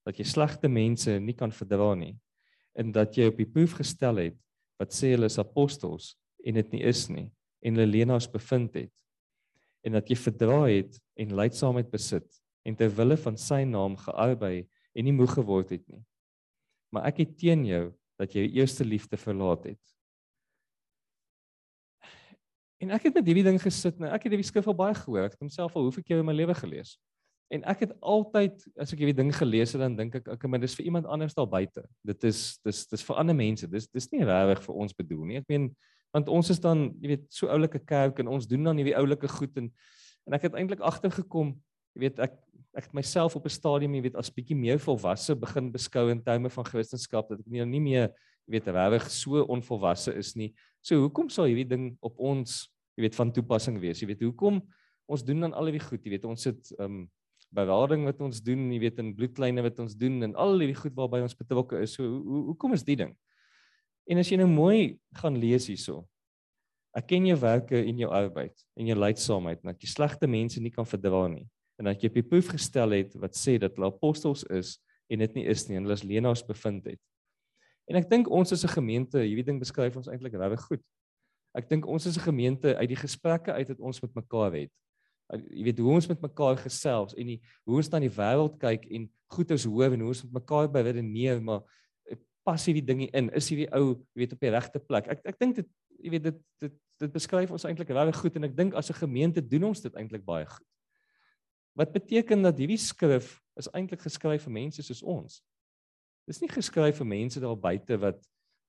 dat jy slegte mense nie kan verdra nie en dat jy op die proef gestel het wat sê hulle is apostels en dit nie is nie en hulle leenaars bevind het en dat jy verdra het en lydsaamheid besit en ter wille van sy naam gearbei en nie moeg geword het nie maar ek het teen jou dat jy jou eerste liefde verlaat het en ek het met hierdie ding gesit nou ek het hierdie skrif al baie gehoor ek het homself al hoeveel keer in my lewe gelees En ek het altyd as ek hierdie ding gelees het dan dink ek okay, maar dis vir iemand anders daar buite. Dit is dis dis vir ander mense. Dis dis nie regtig vir ons bedoel nie. Ek meen want ons is dan, jy weet, so oulike kerk en ons doen dan hierdie oulike goed en en ek het eintlik agtergekom, jy weet, ek ek het myself op 'n stadium, jy weet, as bietjie meer volwasse begin beskou in terme van Christendom dat ek nie nie meer, jy weet, regtig so onvolwasse is nie. So hoekom sou hierdie ding op ons, jy weet, van toepassing wees? Jy weet, hoekom ons doen dan al hierdie goed, jy weet, ons sit ehm um, berading wat ons doen, jy weet in bloedkleine wat ons doen en al die goed waarby ons betrokke is. So hoe hoekom is die ding? En as jy nou mooi gaan lees hierso. Ek ken jou werke en jou arbeid en jou lydsaamheid dat jy slegte mense nie kan verdra nie en dat jy op die proef gestel het wat sê dat hulle apostels is en dit nie is nie en hulle is leenaars bevind het. En ek dink ons as 'n gemeente, hierdie ding beskryf ons eintlik regtig goed. Ek dink ons as 'n gemeente uit die gesprekke uit wat ons met mekaar het, jy weet hoe ons met mekaar gesels en die, hoe ons na die wêreld kyk en goeders hoor en hoe ons met mekaar beredeneer maar eh, pas hierdie dinge in is hierdie ou jy weet op die regte plek ek ek dink dit jy weet dit dit dit beskryf ons eintlik regtig goed en ek dink as 'n gemeente doen ons dit eintlik baie goed wat beteken dat hierdie skrif is eintlik geskryf vir mense soos ons dis nie geskryf vir mense daar buite wat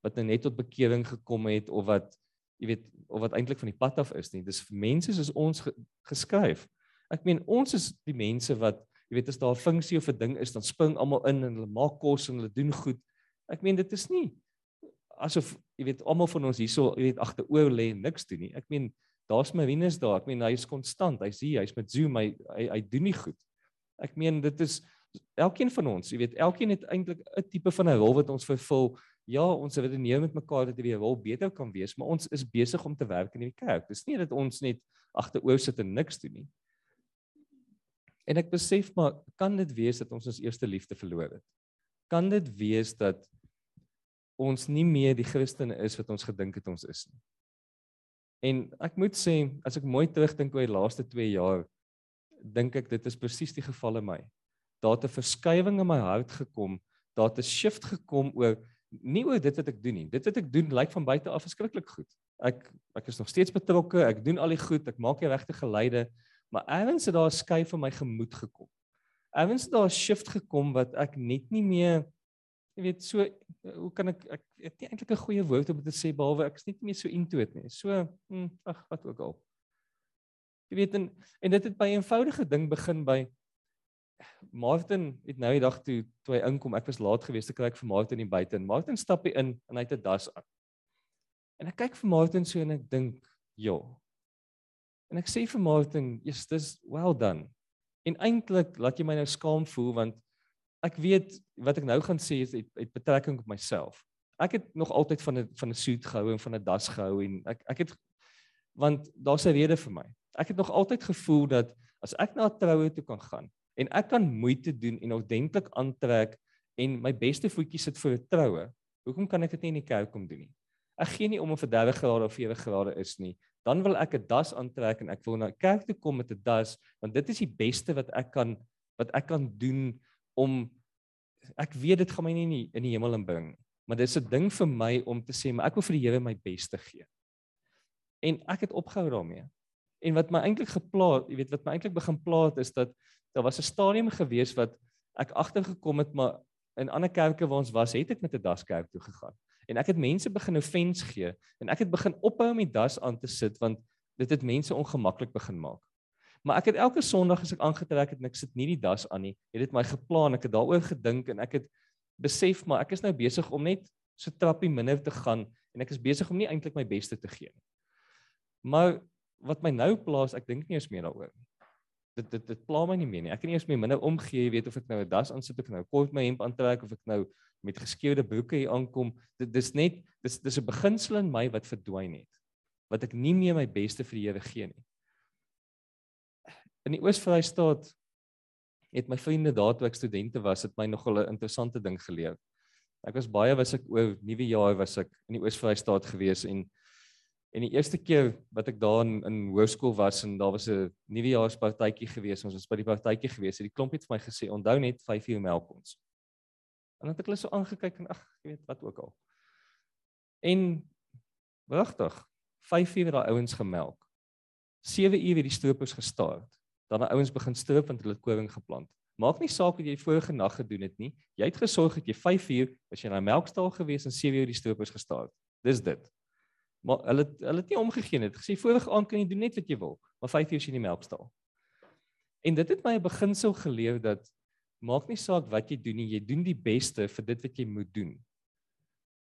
wat nou net tot bekering gekom het of wat jy weet of wat eintlik van die pad af is nie. Dis vir mense soos ons ge, geskryf. Ek meen ons is die mense wat jy weet as daar 'n funksie of 'n ding is, dan spring almal in en hulle maak kos en hulle doen goed. Ek meen dit is nie asof jy weet almal van ons hierso jy weet agteroor lê en niks doen nie. Ek meen daar's Marinus daar. Ek meen hy is konstant. Hy's hier, hy's met Zoom, hy, hy hy doen nie goed. Ek meen dit is elkeen van ons, jy weet, elkeen het eintlik 'n tipe van 'n rol wat ons vervul ja, ons redeneer met mekaar dat hierdie rol beter kan wees, maar ons is besig om te werk in die kerk. Dis nie dat ons net agteroor sit en niks doen nie. En ek besef maar kan dit wees dat ons ons eerste liefde verloor het? Kan dit wees dat ons nie meer die Christene is wat ons gedink het ons is nie? En ek moet sê, as ek mooi terugdink oor die laaste 2 jaar, dink ek dit is presies die geval in my. Daar het 'n verskywing in my hart gekom, daar het 'n shift gekom oor nie oor dit wat ek doen nie. Dit wat ek doen lyk van buite af verskriklik goed. Ek ek is nog steeds betrokke, ek doen al die goed, ek maak die regte geleide, maar eers het daar 'n skuif in my gemoed gekom. Erns daar 'n shift gekom wat ek net nie meer jy weet so hoe kan ek ek het nie eintlik 'n goeie woord om te sê behalwe ek is net nie meer so into dit nie. So hm, ag wat ook al. Jy weet en en dit het by 'n eenvoudige ding begin by Martin het nou die dag toe toe hy inkom, ek was laat geweest te kry vir Martin in buite en Martin stap hy in en hy het 'n das aan. En ek kyk vir Martin so en ek dink, "Ja." En ek sê vir Martin, "Yes, dis well done." En eintlik laat jy my nou skaam voel want ek weet wat ek nou gaan sê is het, het betrekking op myself. Ek het nog altyd van 'n van 'n suit gehou en van 'n das gehou en ek ek het want daar's 'n rede vir my. Ek het nog altyd gevoel dat as ek na 'n troue toe kan gaan en ek kan moeite doen en ordentlik aantrek en my beste voetjies sit vir 'n troue, hoekom kan ek dit nie in die kerk kom doen nie? Ek gee nie om of dit 30 grade of 40 grade is nie. Dan wil ek 'n das aantrek en ek wil na kerk toe kom met 'n das want dit is die beste wat ek kan wat ek kan doen om ek weet dit gaan my nie in die hemel inbring nie. Maar dis 'n ding vir my om te sê maar ek wil vir die Here my beste gee. En ek het opgehou daarmee. En wat my eintlik geplaas, jy weet wat my eintlik begin plaas is dat daar was 'n stadium gewees wat ek agtergekom het maar in ander kerke waar ons was, het ek met 'n daskerk toe gegaan. En ek het mense begin offens gee en ek het begin ophou om die das aan te sit want dit het mense ongemaklik begin maak. Maar ek het elke Sondag as ek aangetrek het en ek sit nie die das aan nie, het dit my geplan, ek het daaroor gedink en ek het besef maar ek is nou besig om net so trappie minder te gaan en ek is besig om nie eintlik my beste te gee nie. Maar wat my nou plaas, ek dink nie eens meer daaroor nie dit dit dit pla my nie meer nie. Ek kan nie eens meer minder omgee, jy weet of ek nou 'n das aansit of ek nou kort my hemp aantrek of ek nou met geskeurde broeke hier aankom. Dit dis net dis dis 'n beginsel in my wat verdwyn het. Wat ek nie meer my beste vir die Here gee nie. In die Oos-Vrystaat het my vriende daar toe ek studente was, het my nogal 'n interessante ding geleer. Ek was baie was ek oor nuwe jaar was ek in die Oos-Vrystaat gewees en En die eerste keer wat ek daar in, in hoërskool was en daar was 'n nuwejaarspartytjie gewees, ons was by die partytjie gewees, het die klomp het vir my gesê, "Onthou net 5 uur melk ons." En dan het ek hulle so aangekyk en ag, jy weet wat ook al. En wagtig, 5 uur het daai ouens gemelk. 7 uur het die stroopers gestaar. Dan die ouens begin stroop want hulle het koring geplant. Maak nie saak wat jy vorige nag gedoen het nie. Jy het gesorg dat jy 5 uur as jy na melkstal gewees en 7 uur die stroopers gestaar. Dis dit. Maar hulle hulle het nie omgegee nie. Het gesê vorige aand kan jy doen net wat jy wil, maar 5 uur is in die melkstal. En dit het my 'n beginsel geleer dat maak nie saak wat jy doen nie, jy doen die beste vir dit wat jy moet doen.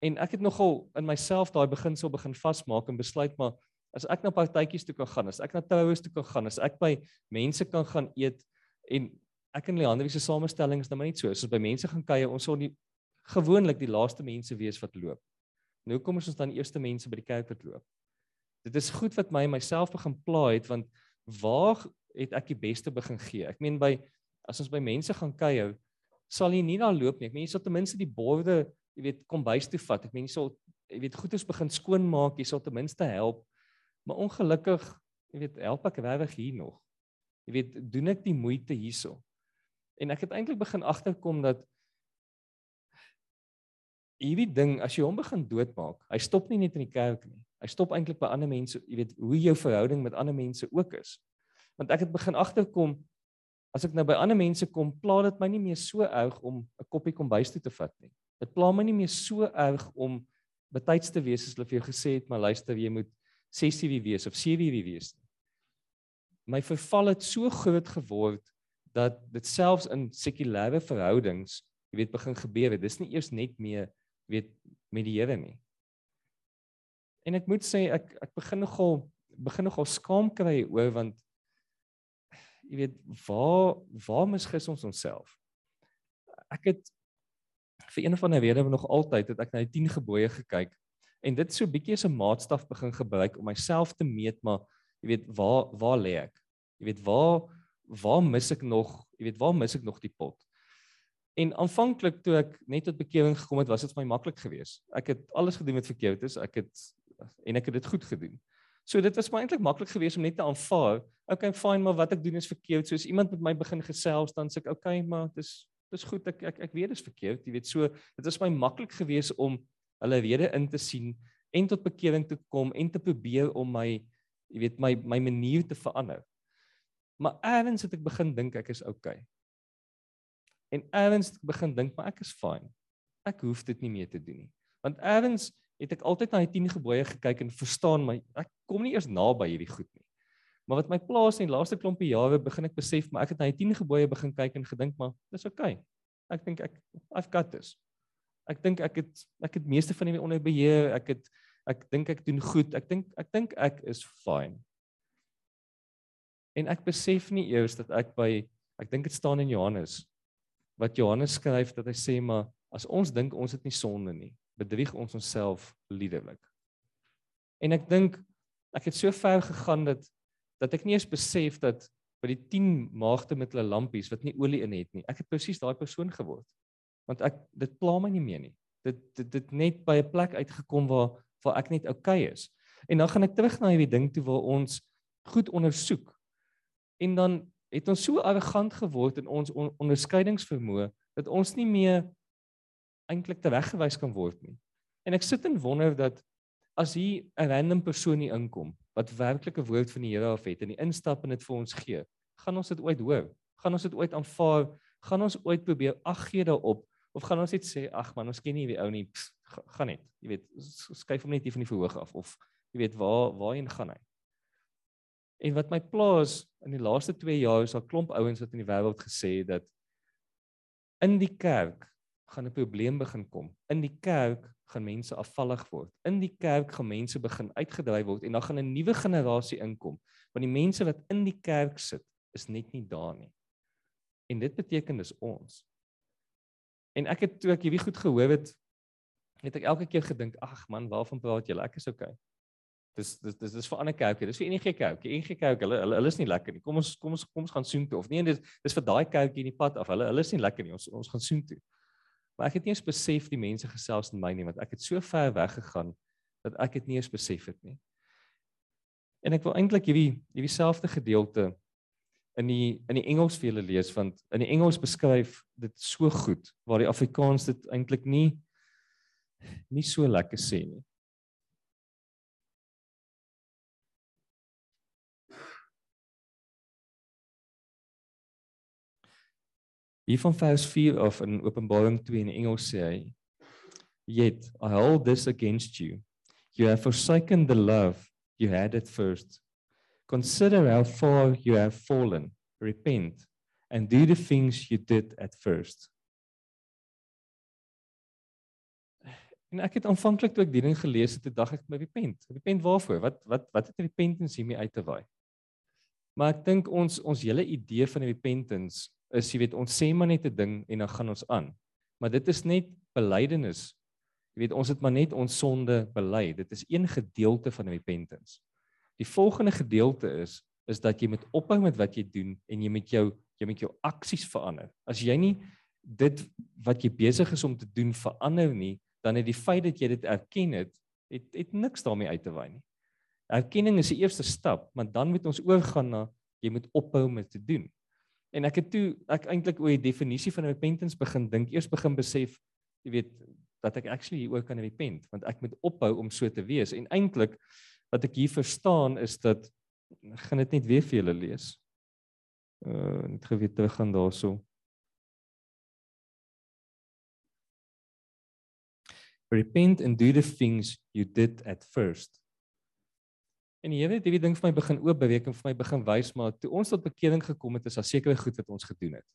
En ek het nogal in myself daai beginsel begin vasmaak en besluit maar as ek na partytjies toe kan gaan, as ek na troues toe kan gaan, as ek by mense kan gaan eet en ek en Leander se samestelling is nou maar net so, as ons by mense gaan kuier, ons sal nie gewoonlik die laaste mense wees wat loop. Nou kom ons dan eerste mense by die kerk wat loop. Dit is goed wat my myself begin pla het want waar het ek die beste begin gee? Ek meen by as ons by mense gaan kuier, sal jy nie daar loop nie. Ek meen jy sal ten minste die borde, jy weet, kom bys toe vat. Ek meen jy sal jy weet goeders begin skoonmaak, jy sal ten minste help. Maar ongelukkig, jy weet, help ek regtig hier nog. Jy weet, doen ek die moeite hierso? En ek het eintlik begin agterkom dat hierdie ding as jy hom begin doodmaak, hy stop nie net in die kerk nie. Hy stop eintlik by ander mense, jy weet, hoe jou verhouding met ander mense ook is. Want ek het begin agterkom as ek nou by ander mense kom, pla dit my nie meer so erg om 'n koppie kombuis toe te vat nie. Dit pla my nie meer so erg om betyds te wees as hulle vir jou gesê het, maar luister, jy moet 6 wie wees of 7 wie wees nie. My verval het so groot geword dat dit selfs in sekulêre verhoudings, jy weet, begin gebeur het. Dis nie eers net meer weet met die Here nie. En ek moet sê ek ek begin nogal begin nogal skaam kry oor want jy weet waar waar misgis ons onsself. Ek het vir een van die rede nog altyd het ek na die 10 gebooie gekyk en dit so bietjie as 'n maatstaf begin gebruik om myself te meet maar jy weet waar waar lê ek? Jy weet waar waar mis ek nog? Jy weet waar mis ek nog die pot? En aanvanklik toe ek net tot bekering gekom het, was dit vir my maklik geweest. Ek het alles gedoen wat verkeerd is. Ek het en ek het dit goed gedoen. So dit was my eintlik maklik geweest om net te aanvaar. Okay, fine, maar wat ek doen is verkeerd. So as iemand met my begin gesels, dan sê ek, okay, maar dis dis goed. Ek ek ek weet dit is verkeerd. Jy weet, so dit was my maklik geweest om hulle rede in te sien en tot bekering te kom en te probeer om my jy weet my my manier te verander. Maar eers het ek begin dink ek is okay. En eers begin dink maar ek is fine. Ek hoef dit nie meer te doen nie. Want eers het ek altyd na die 10 gebooie gekyk en verstaan my ek kom nie eers naby hierdie goed nie. Maar wat my plaas in die laaste klompie jare begin ek besef maar ek het na die 10 gebooie begin kyk en gedink maar dis oukei. Okay. Ek dink ek I've got this. Ek dink ek het ek het meeste van die onder beheer. Ek het ek dink ek doen goed. Ek dink ek dink ek is fine. En ek besef nie eers dat ek by ek dink dit staan in Johannes wat Johannes skryf dat hy sê maar as ons dink ons het nie sonde nie, bedrieg ons onsself liderlik. En ek dink ek het so ver gegaan dat dat ek nie eens besef dat by die 10 maagde met hulle lampies wat nie olie in het nie, ek het presies daai persoon geword. Want ek dit pla my nie meer nie. Dit dit dit net by 'n plek uitgekom waar waar ek net oukei okay is. En dan gaan ek terug na hierdie ding toe waar ons goed ondersoek. En dan het ons so arrogant geword in ons on onderskeidingsvermoë dat ons nie meer eintlik tereggewys kan word nie. En ek sit en wonder dat as hier 'n random persoon hier inkom wat werklik 'n woord van die Here af het en die instap en dit vir ons gee, gaan ons dit ooit hoor? Gaan ons dit ooit aanvaar? Gaan ons ooit probeer ag gee daarop of gaan ons net sê ag man, ons ken nie die ou nie, pss, gaan net. Jy weet, skuif hom net hier van die verhoog af of jy weet waar waarheen gaan hy? En wat my plaas in die laaste 2 jaar is al klomp ouens wat in die wêreld gesê dat in die kerk gaan 'n probleem begin kom. In die kerk gaan mense afvallig word. In die kerk gaan mense begin uitgedryf word en dan gaan 'n nuwe generasie inkom. Want die mense wat in die kerk sit, is net nie daar nie. En dit beteken dis ons. En ek het toe ek hierdie goed gehoor het, het ek elke keer gedink, ag man, waarvan praat julle? Ek is okay. Dis dis dis dis vir ander kerke. Dis vir enige kerk. Enige kerk, hulle hulle is nie lekker nie. Kom ons kom ons kom ons gaan soen toe of nee, dis dis vir daai kerkie in die pad af. Hulle hulle is nie lekker nie. Ons ons gaan soen toe. Maar ek het nie eens besef die mense gesels in my nie want ek het so ver weg gegaan dat ek dit nie eens besef het nie. En ek wil eintlik hierdie hierdie selfde gedeelte in die in die Engels vir julle lees want in die Engels beskryf dit so goed waar die Afrikaans dit eintlik nie nie so lekker sê nie. Hier van vers 4 af in Openbaring 2 in Engels sê hy: Yet I hold this against you. You have forsaken the love you had at first. Consider how far you have fallen. Repent and do the things you did at first. En ek het aanvanklik toe ek die ding gelees het, dink ek my repent. Repent waarvoor? Wat wat wat het repentance hiermee uit te waai? Maar ek dink ons ons hele idee van repentance is jy weet ons sê maar net 'n ding en dan gaan ons aan. Maar dit is net belydenis. Jy weet ons het maar net ons sonde bely. Dit is een gedeelte van repentance. Die volgende gedeelte is is dat jy moet ophou met wat jy doen en jy met jou jy met jou aksies verander. As jy nie dit wat jy besig is om te doen verander nie, dan het die feit dat jy dit erken het, het het niks daarmee uit te waai nie. Erkenning is die eerste stap, maar dan moet ons oorgaan na jy moet ophou met te doen. En ek het toe ek eintlik oor die definisie van repentance begin dink, eers begin besef, jy weet, dat ek actually hier ook kan repent, want ek moet ophou om so te wees. En eintlik wat ek hier verstaan is dat ek gaan dit net weer vir julle lees. Uh net geweet terug gaan daarso. Repent and do the things you did at first. En die Here het hierdie ding vir my begin oopbreek en vir my begin wys maar toe ons tot bekering gekom het is daar sekere goed wat ons gedoen het.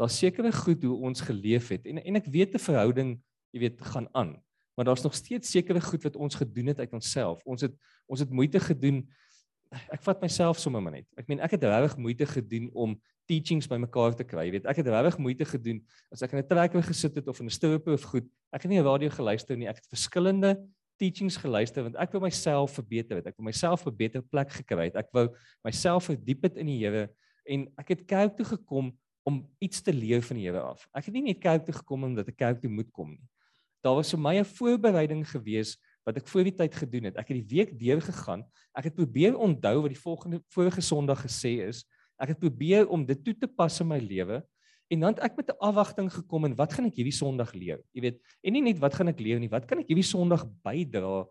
Daar's sekere goed hoe ons geleef het en en ek weet 'n verhouding, jy weet, gaan aan. Maar daar's nog steeds sekere goed wat ons gedoen het uit onsself. Ons het ons het moeite gedoen. Ek vat myself sommer maar net. Ek meen ek het regtig moeite gedoen om teachings bymekaar te kry. Jy weet, ek het regtig moeite gedoen as ek in 'n trekker gesit het of in 'n stoep of goed. Ek het nie 'n radio geluister nie. Ek het verskillende teachings geluister want ek wou myself verbeter het. Ek wou myself 'n beter plek gekry het. Ek wou myself verdiep het in die Here en ek het kerk toe gekom om iets te leer van die Here af. Ek het nie net kerk toe gekom omdat ek kerk toe moet kom nie. Daar was vir my 'n voorbereiding gewees wat ek voor die tyd gedoen het. Ek het die week deur gegaan. Ek het probeer onthou wat die volgende vorige Sondag gesê is. Ek het probeer om dit toe te pas in my lewe En dan het ek met 'n afwagting gekom en wat gaan ek hierdie Sondag leer? Jy weet, en nie net wat gaan ek leer nie, wat kan ek hierdie Sondag bydra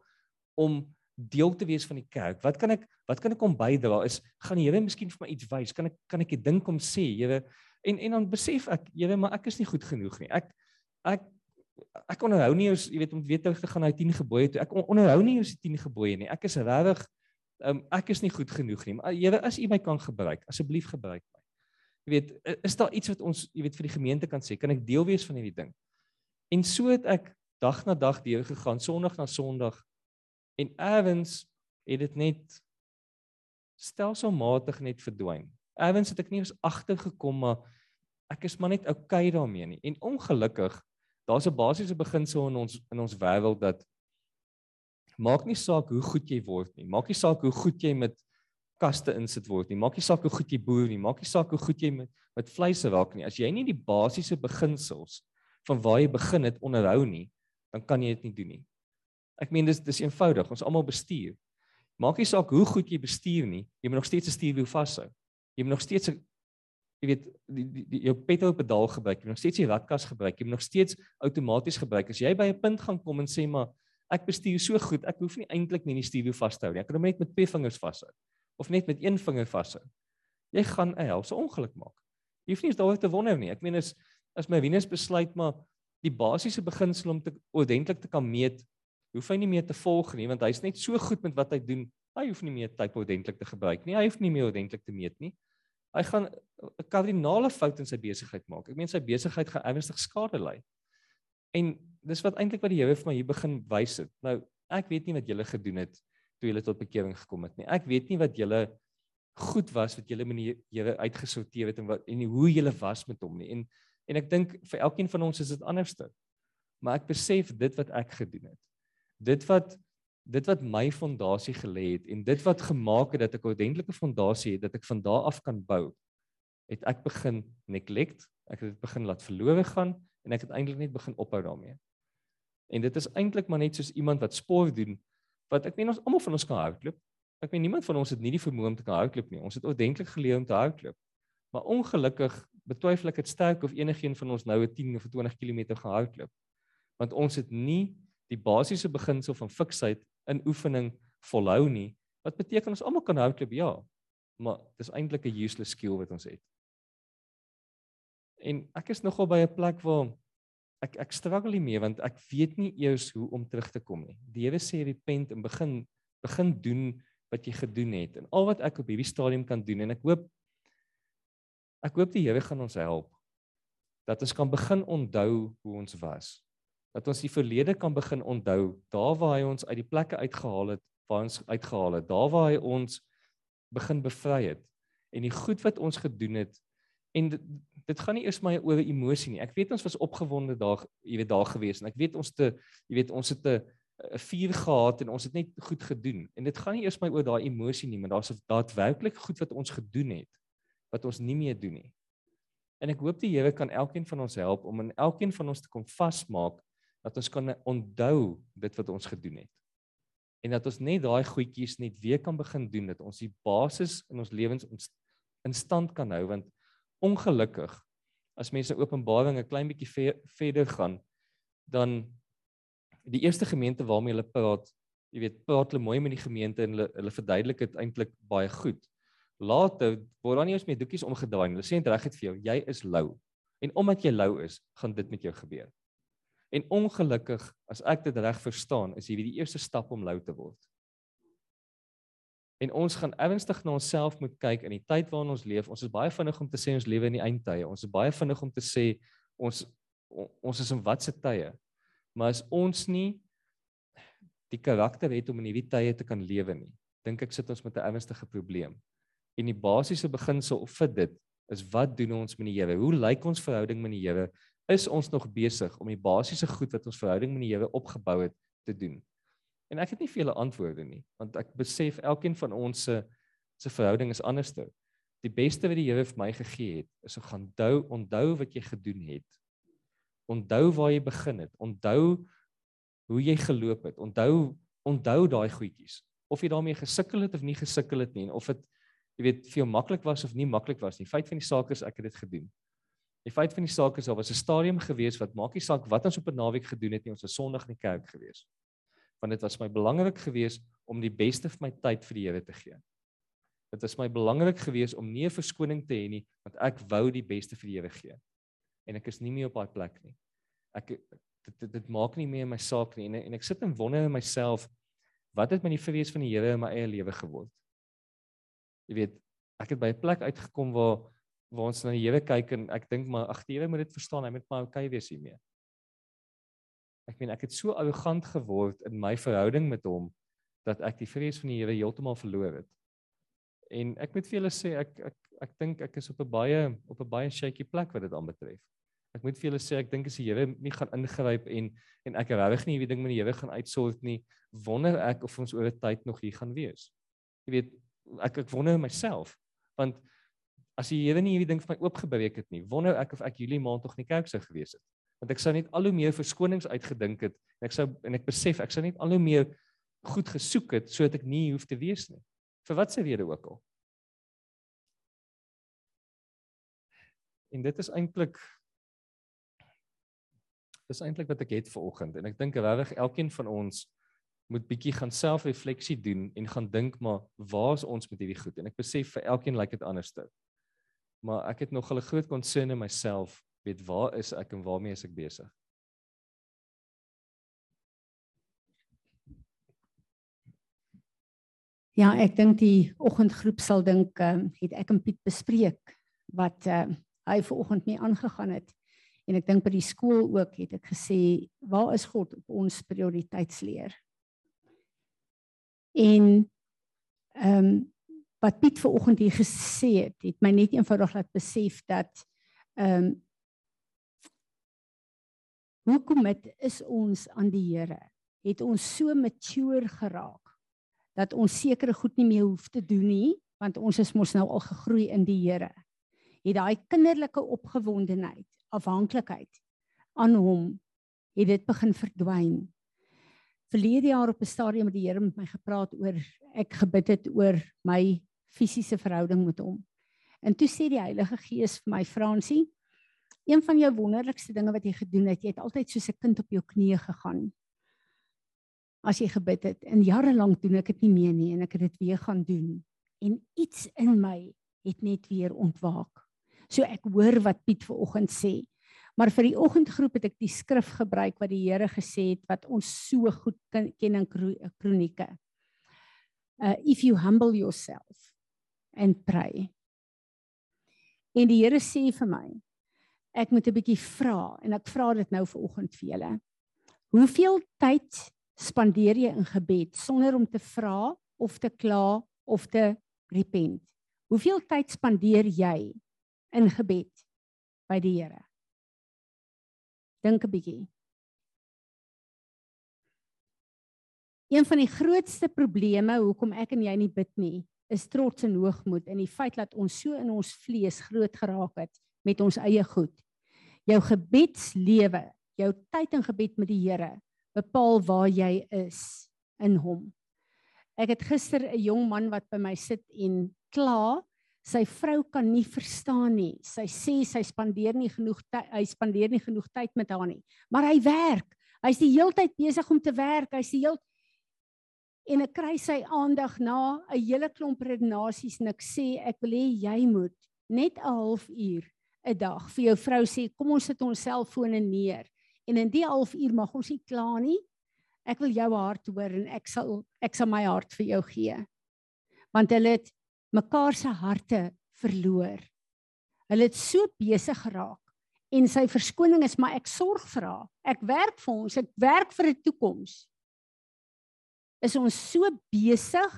om deel te wees van die kerk? Wat kan ek wat kan ek om bydra? Is gaan die Here miskien vir my iets wys? Kan ek kan ek 'n ding kom sê? Here, En en dan besef ek, Here, maar ek is nie goed genoeg nie. Ek ek ek onderhou nie ons, jy weet om terug te gaan na die 10 gebooie toe. Ek on- onderhou nie ons 10 gebooie nie. Ek is regtig um, ek is nie goed genoeg nie. Maar Here, as U my kan gebruik, asseblief gebruik my. Jy weet, is daar iets wat ons, jy weet, vir die gemeente kan sê? Kan ek deel wees van hierdie ding? En so het ek dag na dag deur gegaan, Sondag na Sondag. En ergens het dit net stelselmatig net verdwyn. Ergens het ek nie eens agtergekom maar ek is maar net okay daarmee nie. En ongelukkig, daar's 'n basiese beginsel in ons in ons wêreld dat maak nie saak hoe goed jy word nie. Maak nie saak hoe goed jy met kaste insit word nie. Maak nie saak hoe goed jy boer nie. Maak nie saak hoe goed jy met met vleis raak nie. As jy nie die basiese beginsels van waar jy begin het onderhou nie, dan kan jy dit nie doen nie. Ek meen dis dis eenvoudig. Ons almal bestuur. Maak nie saak hoe goed jy bestuur nie, jy moet nog steeds 'n stuurwiel vashou. Jy moet nog steeds 'n jy weet die, die, die jou petrol pedaal gebruik, jy moet nog steeds die ratkas gebruik, jy moet nog steeds outomaties gebruik. As jy by 'n punt gaan kom en sê maar ek bestuur so goed, ek hoef nie eintlik nie die stuurwiel vas te hou nie. Ek kan hom net met twee vingers vashou of net met een vinger vashou. Jy gaan 'n helse ongeluk maak. Jy hoef nie eens daaroor te wonder nie. Ek meen as as my Venus besluit maar die basiese beginsel om te ordentlik te kan meet, hoef hy nie meer te volg nie want hy's net so goed met wat hy doen. Hy hoef nie meer tyd ordentlik te gebruik nie. Hy hoef nie meer ordentlik te meet nie. Hy gaan 'n kardinale fout in sy besigheid maak. Ek meen sy besigheid gaan ernstig skade ly. En dis wat eintlik wat die Here vir my hier begin wys het. Nou, ek weet nie wat julle gedoen het toe julle tot bekering gekom het nie. Ek weet nie wat julle goed was wat julle met die Here uitgesorteer het en wat en hoe julle was met hom nie. En en ek dink vir elkeen van ons is dit anderste. Maar ek besef dit wat ek gedoen het. Dit wat dit wat my fondasie gelê het en dit wat gemaak het dat ek 'n ordentlike fondasie het dat ek van daar af kan bou, het ek begin neglect, ek het dit begin laat verlore gaan en ek het eintlik net begin ophou daarmee. En dit is eintlik maar net soos iemand wat sport doen wat ek meen ons almal van ons kan hardloop. Ek meen niemand van ons het nie die vermoë om te kan hardloop nie. Ons het ordentlik geleer om te hardloop. Maar ongelukkig betwyfel ek dit sterk of enigiemand van ons nou 'n 10 of 20 km gaan hardloop. Want ons het nie die basiese beginsel van fiksheid in oefening volhou nie. Wat beteken ons almal kan hardloop? Ja. Maar dis eintlik 'n useless skill wat ons het. En ek is nogal by 'n plek waar ek ek struggle nie meer want ek weet nie eers hoe om terug te kom nie. Die Here sê repent en begin begin doen wat jy gedoen het. En al wat ek op hierdie stadium kan doen en ek hoop ek hoop die Here gaan ons help dat ons kan begin onthou hoe ons was. Dat ons die verlede kan begin onthou, daar waar hy ons uit die plekke uitgehaal het, waar ons uitgehaal het, daar waar hy ons begin bevry het en die goed wat ons gedoen het en dit, dit gaan nie eers my oor emosie nie. Ek weet ons was opgewonde daar, jy weet daar gewees en ek weet ons te jy weet ons het 'n 'n vuur gehad en ons het net goed gedoen. En dit gaan nie eers my oor daai emosie nie, maar daar's daadwerklik goed wat ons gedoen het wat ons nie meer doen nie. En ek hoop die Here kan elkeen van ons help om in elkeen van ons te kom vasmaak dat ons kan onthou dit wat ons gedoen het. En dat ons net daai goedjies net weer kan begin doen dat ons die basis in ons lewens in stand kan hou want ongelukkig as mense Openbaring 'n klein bietjie ver, verder gaan dan die eerste gemeente waarmee hulle praat, jy weet, praat hulle mooi met die gemeente en hulle hulle verduidelik dit eintlik baie goed. Later word dan nie eens meer doekies omgedraai nie. Hulle sê dit regtig vir jou, jy is lou. En omdat jy lou is, gaan dit met jou gebeur. En ongelukkig, as ek dit reg verstaan, is hierdie die eerste stap om lou te word. En ons gaan ernstig na onsself moet kyk in die tyd waarin ons leef. Ons is baie vinnig om te sê ons lewe in die eindtye. Ons is baie vinnig om te sê ons on- ons is in watse tye. Maar as ons nie die karakter het om in hierdie tye te kan lewe nie, dink ek sit ons met 'n ernstige probleem. En die basiese beginsel vir dit is wat doen ons met die Here? Hoe lyk ons verhouding met die Here? Is ons nog besig om die basiese goed wat ons verhouding met die Here opgebou het te doen? En ek het nie julle antwoorde nie, want ek besef elkeen van ons se se verhouding is anderste. Die beste wat die Here vir my gegee het, is om gaan onthou onthou wat jy gedoen het. Onthou waar jy begin het. Onthou hoe jy geloop het. Onthou onthou daai goedjies. Of jy daarmee gesukkel het of nie gesukkel het nie en of dit jy weet vir jou maklik was of nie maklik was nie. Feit van die saak is ek het dit gedoen. Die feit van die saak is daar was 'n stadium gewees wat maak nie saak wat ons op 'n naweek gedoen het nie, ons was Sondag in die kerk gewees. Want dit was my belangrik gewees om die beste van my tyd vir die Here te gee. Dit was my belangrik geweest om nie 'n verskoning te hê nie, want ek wou die beste vir die Here gee. En ek is nie meer op daai plek nie. Ek dit dit, dit maak nie meer my saak nie en en ek sit en wonder in myself wat het met die vrees van die Here in my eie lewe geword. Jy weet, ek het by 'n plek uitgekom waar waar ons na die Here kyk en ek dink maar ag die Here moet dit verstaan, hy moet maar okay wees hiermee. Ek meen ek het so arrogant geword in my verhouding met hom dat ek die vrees van die Here heeltemal verloor het. En ek moet vir julle sê ek ek ek dink ek is op 'n baie op 'n baie shaky plek wat dit aanbetref. Ek moet vir julle sê ek dink as die Here nie gaan ingryp en en ek regtig nie hierdie ding met die Here gaan uitsort nie, wonder ek of ons oor 'n tyd nog hier gaan wees. Jy weet, ek ek wonder myself want as die Here nie hierdie ding vir my oopgebreek het nie, wonder ek of ek Julie maand nog nie kerk sou gewees het. Want ek sou net al hoe meer verskonings uitgedink het en ek sou en ek besef ek sou net al hoe meer goed gesoek het sodat ek nie hoef te wees nie. Vir wat se rede ook al. En dit is eintlik dis eintlik wat ek het vir oggend en ek dink regtig elkeen van ons moet bietjie gaan selfrefleksie doen en gaan dink maar waar is ons met hierdie goed en ek besef vir elkeen lyk dit anders te. Maar ek het nog 'n groot concern in myself, weet waar is ek en waarmee is ek besig? Ja, ek dink die oggendgroep sal dink ehm uh, het ek en Piet bespreek wat uh, hy ver oggend mee aangegaan het. En ek dink by die skool ook het ek gesê, waar is God op ons prioriteitsleer? En ehm um, wat Piet vanoggend hier gesê het, het my net eenvoudig laat besef dat ehm um, hoekom dit is ons aan die Here het ons so mature geraak dat ons sekere goed nie meer hoef te doen nie want ons is mos nou al gegroei in die Here. Het daai kinderlike opgewondenheid, afhanklikheid aan hom het dit begin verdwyn verlede jaar op 'n stadium met die Here met my gepraat oor ek gebid het oor my fisiese verhouding met hom. En toe sê die Heilige Gees vir my Fransie, een van jou wonderlikste dinge wat jy gedoen het, jy het altyd soos 'n kind op jou knieë gegaan. As jy gebid het en jare lank doen ek dit nie meer nie en ek het dit weer gaan doen en iets in my het net weer ontwaak. So ek hoor wat Piet vanoggend sê. Maar vir die oggendgroep het ek die skrif gebruik wat die Here gesê het wat ons so goed ken in kronieke. Uh if you humble yourself and pray. En die Here sê vir my ek moet 'n bietjie vra en ek vra dit nou vir oggend vir julle. Hoeveel tyd spandeer jy in gebed sonder om te vra of te kla of te repent? Hoeveel tyd spandeer jy in gebed by die Here? Dink 'n bietjie. Een van die grootste probleme hoekom ek en jy nie bid nie, is trots en hoogmoed en die feit dat ons so in ons vlees groot geraak het met ons eie goed. Jou gebedslewe, jou tyd in gebed met die Here bepaal waar jy is in hom. Ek het gister 'n jong man wat by my sit en kla sy vrou kan nie verstaan nie. Sy sê sy spandeer nie genoeg hy spandeer nie genoeg tyd met haar nie. Maar hy werk. Hy's die heeltyd besig om te werk. Hy's die heel en ek kry sy aandag na 'n hele klomp redenasies en ek sê ek wil hê jy moet net 'n halfuur 'n dag vir jou vrou sê kom ons sit ons selfone neer en in die halfuur mag ons nie kla nie. Ek wil jou hart hoor en ek sal ek sal my hart vir jou gee. Want hulle het mekaar se harte verloor. Hulle het so besig geraak en sy verskoning is maar ek sorg vir haar. Ek werk vir ons, ek werk vir 'n toekoms. Is ons so besig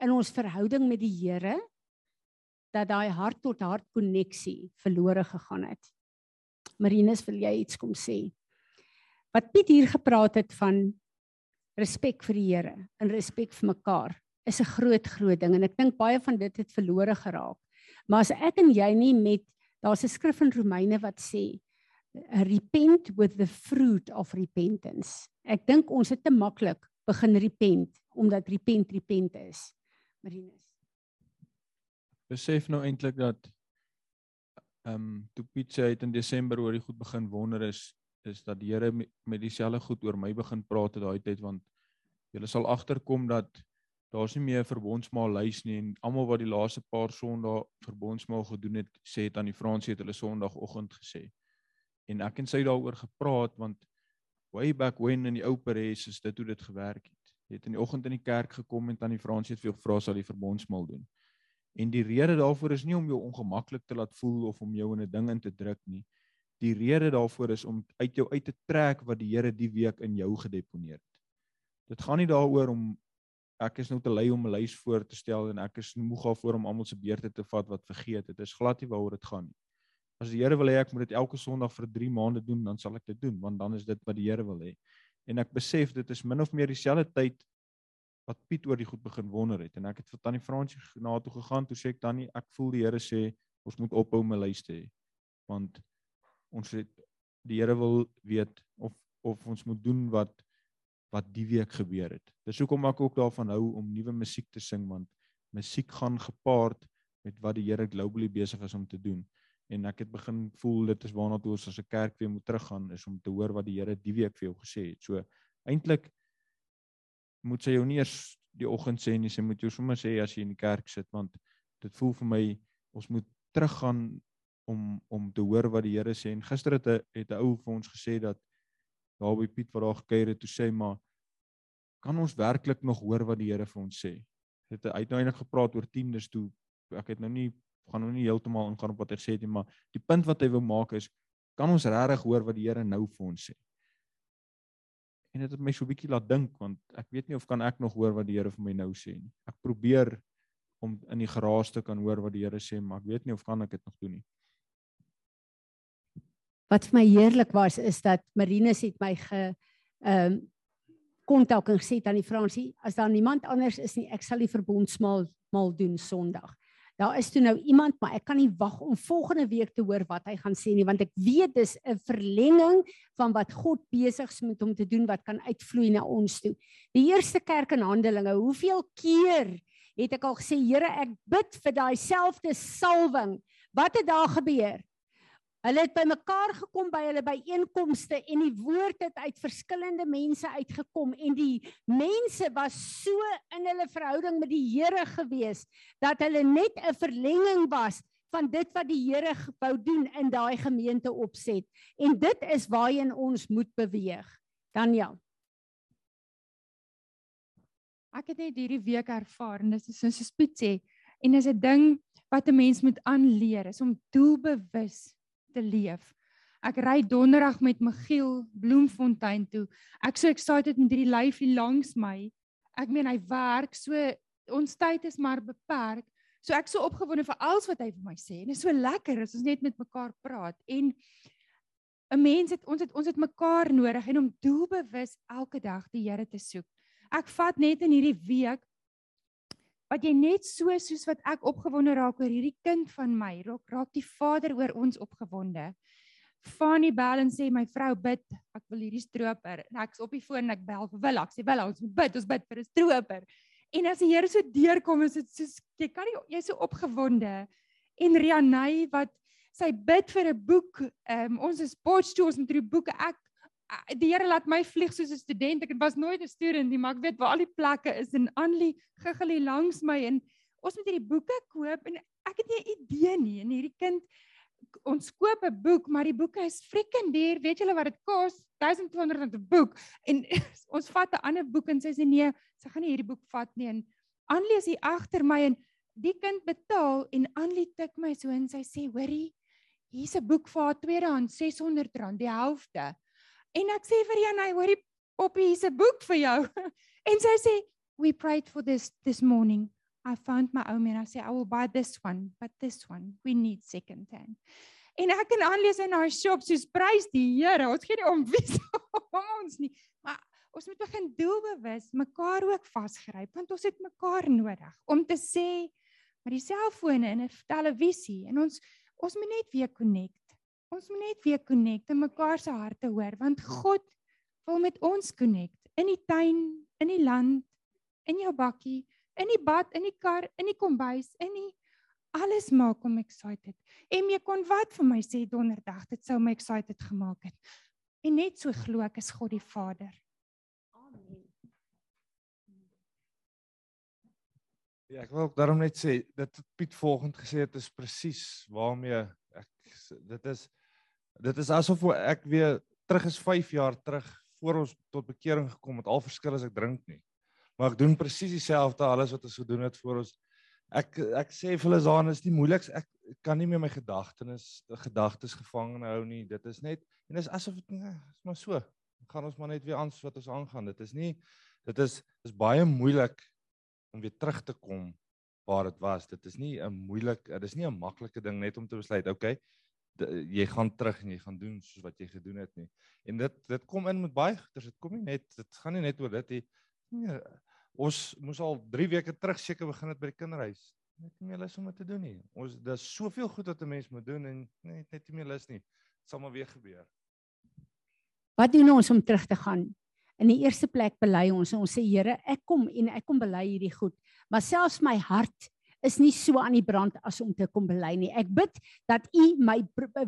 in ons verhouding met die Here dat daai hart tot hart koneksie verlore gegaan het. Marinus, wil jy iets kom sê? Wat Piet hier gepraat het van respek vir die Here en respek vir mekaar is 'n groot groot ding en ek dink baie van dit het verlore geraak. Maar as ek en jy nie met daar's 'n skrif in Romeine wat sê repent with the fruit of repentance. Ek dink ons het te maklik begin repent omdat repent repent is. Marinus. Besef nou eintlik dat ehm um, toe Piet sê het in Desember oor die goed begin wonder is is dat die Here met dieselfde goed oor my begin praat het daai tyd want jy sal agterkom dat daar's nie meer 'n verbondsmaal lys nie en almal wat die laaste paar Sondae verbondsmaal gedoen het, sê dit aan die Fransie het hulle Sondagoggend gesê. En ek en sy daaroor gepraat want way back when in die ou Paris is dit hoe dit gewerk het. Jy het in die oggend in die kerk gekom en tannie Fransie het vir jou gevra sal die verbondsmaal doen. En die rede daarvoor is nie om jou ongemaklik te laat voel of om jou in 'n ding in te druk nie. Die rede daarvoor is om uit jou uit te trek wat die Here die week in jou gedeponeer het. Dit gaan nie daaroor om ek is nou te lui om 'n lys voor te stel en ek is moeg daarvoor om almal se beurte te vat wat vergeet. Dit is glad nie waaroor dit gaan nie. As die Here wil hê ek moet dit elke Sondag vir 3 maande doen, dan sal ek dit doen want dan is dit wat die Here wil hê. En ek besef dit is min of meer dieselfde tyd wat Piet oor die goed begin wonder het en ek het vir Tannie Fransie na toe gegaan toe sê ek Tannie ek voel die Here sê ons moet ophou om 'n lys te hê want ons het die Here wil weet of of ons moet doen wat wat die week gebeur het. Dis hoekom ek ook daarvan hou om nuwe musiek te sing want musiek gaan gepaard met wat die Here globally besig is om te doen. En ek het begin voel dit is waarna toe ons as 'n kerk weer moet teruggaan is om te hoor wat die Here die week vir jou gesê het. So eintlik moet sy jou nie eers die oggend sê nie, sy moet jou sommer sê as jy in die kerk sit want dit voel vir my ons moet teruggaan om om te hoor wat die Here sê. En gister het 'n het 'n ou vir ons gesê dat daar by Piet wat daar gekuier het, toe sê maar kan ons werklik nog hoor wat die Here vir ons sê? Het hy het nou eintlik gepraat oor tiendes toe. Ek het nou nie gaan nou nie heeltemal ingaan op wat hy sê het nie, maar die punt wat hy wou maak is kan ons regtig hoor wat die Here nou vir ons sê? En dit het my so 'n bietjie laat dink want ek weet nie of kan ek nog hoor wat die Here vir my nou sê nie. Ek probeer om in die geraas te kan hoor wat die Here sê, maar ek weet nie of kan ek dit nog doen nie. Wat vir my heerlik was is dat Marinus het my ge ehm um, kontak en gesê aan die Fransie, as daar niemand anders is nie, ek sal die verbondsmaal maal doen Sondag. Daar is toe nou iemand, maar ek kan nie wag om volgende week te hoor wat hy gaan sê nie, want ek weet dis 'n verlenging van wat God besig is met hom te doen wat kan uitvloei na ons toe. Die eerste kerk in Handelinge, hoeveel keer het ek al gesê, Here, ek bid vir daai selfde salwing. Wat het daar gebeur? Hulle het bymekaar gekom by hulle byeenkomste en die woord het uit verskillende mense uitgekom en die mense was so in hulle verhouding met die Here gewees dat hulle net 'n verlenging was van dit wat die Here wou doen in daai gemeente opset. En dit is waarheen ons moet beweeg. Daniel. Ek het net hierdie week ervaar en dis soos Piet sê en dis 'n ding wat 'n mens moet aanleer is om doelbewus te leef. Ek ry donderdag met Michiel Bloemfontein toe. Ek so excited met hierdie lyfie langs my. Ek meen hy werk so ons tyd is maar beperk. So ek so opgewonde vir alles wat hy vir my sê. En dit is so lekker as ons net met mekaar praat en 'n mens het ons het ons het mekaar nodig en om doelbewus elke dag die Here te soek. Ek vat net in hierdie week wat jy net so soos wat ek opgewonde raak oor hierdie kind van my, raak raak die Vader oor ons opgewonde. Fanny bel en sê my vrou bid, ek wil hierdie stroper. En ek's op die foon en ek bel vir Willa, ek sê Willa, ons moet bid, ons bid vir 'n stroper. En as die Here so deurkom, is dit soos jy kan nie jy's so opgewonde. En Rianey wat sy bid vir 'n boek. Ehm um, ons is Potchefstroom, ons moet hierdie boeke ek die Here laat my vlieg soos 'n student. Ek was nooit 'n student nie, maar ek weet waar al die plekke is en Anlie giggel hier langs my en ons moet hierdie boeke koop en ek het nie 'n idee nie en hierdie kind ons koop 'n boek, maar die boeke is freaking duur. Weet julle wat dit kos? 1200 rand 'n boek. En ons vat 'n ander boek en sy sê nee, sy gaan nie hierdie boek vat nie en Anlie is hier agter my en die kind betaal en Anlie tik my so en sy sê, "Hoorie, hier's 'n boek vir haar tweedehands R600, die helfte." En ek sê vir Janey, hoorie Poppy, hier's 'n boek vir jou. en sy sê, "We prayed for this this morning. I found my own and I say I will buy this one, but this one we need second hand." En ek kan aanlees in haar shop soos prys die Here. Ons gee nie om wie om ons nie, maar ons moet begin doelbewus mekaar ook vasgryp want ons het mekaar nodig om te sê met die selfone en 'n televisie en ons ons moet net weer connect. Ons moet net weer connect en mekaar se harte hoor want God wil met ons connect in die tuin, in die land, in jou bakkie, in die bad, in die kar, in die kombuis, in die alles maak hom excited. En jy kon wat vir my sê donderdag, dit sou my excited gemaak het. En net so glo ek is God die Vader. Amen. Ja, ek wil ook daarom net sê dit het Piet volgend gesê het is presies waarmee ek dit is dit is asof ek weer terug is 5 jaar terug voor ons tot bekering gekom het. Al verskil as ek drink nie. Maar ek doen presies dieselfde alles wat ons gedoen het voor ons ek ek sê vir hulle Zaan is nie moeilik ek kan nie meer my gedagtenis gedagtes gevange hou nie. Dit is net en dis asof dit nee, is maar so. Dan gaan ons maar net weer aan wat ons aangaan. Dit is nie dit is is baie moeilik om weer terug te kom waar dit was. Dit is nie 'n moeilik, dit is nie 'n maklike ding net om te besluit, okay, jy gaan terug en jy gaan doen soos wat jy gedoen het nie. En dit dit kom in met baie goeders. Dit kom nie net dit gaan nie net oor dit nie. Nee, ons moes al 3 weke terug seker begin het by die kinderhuis. Net nie meer lus om dit te doen nie. Ons daar's soveel goed wat 'n mens moet doen en net net nie meer lus nie. Dit sal maar weer gebeur. Wat doen ons om terug te gaan? In die eerste plek bely ons en ons sê Here, ek kom en ek kom bely hierdie goed. Maar selfs my hart is nie so aan die brand as om te kom bely nie. Ek bid dat U my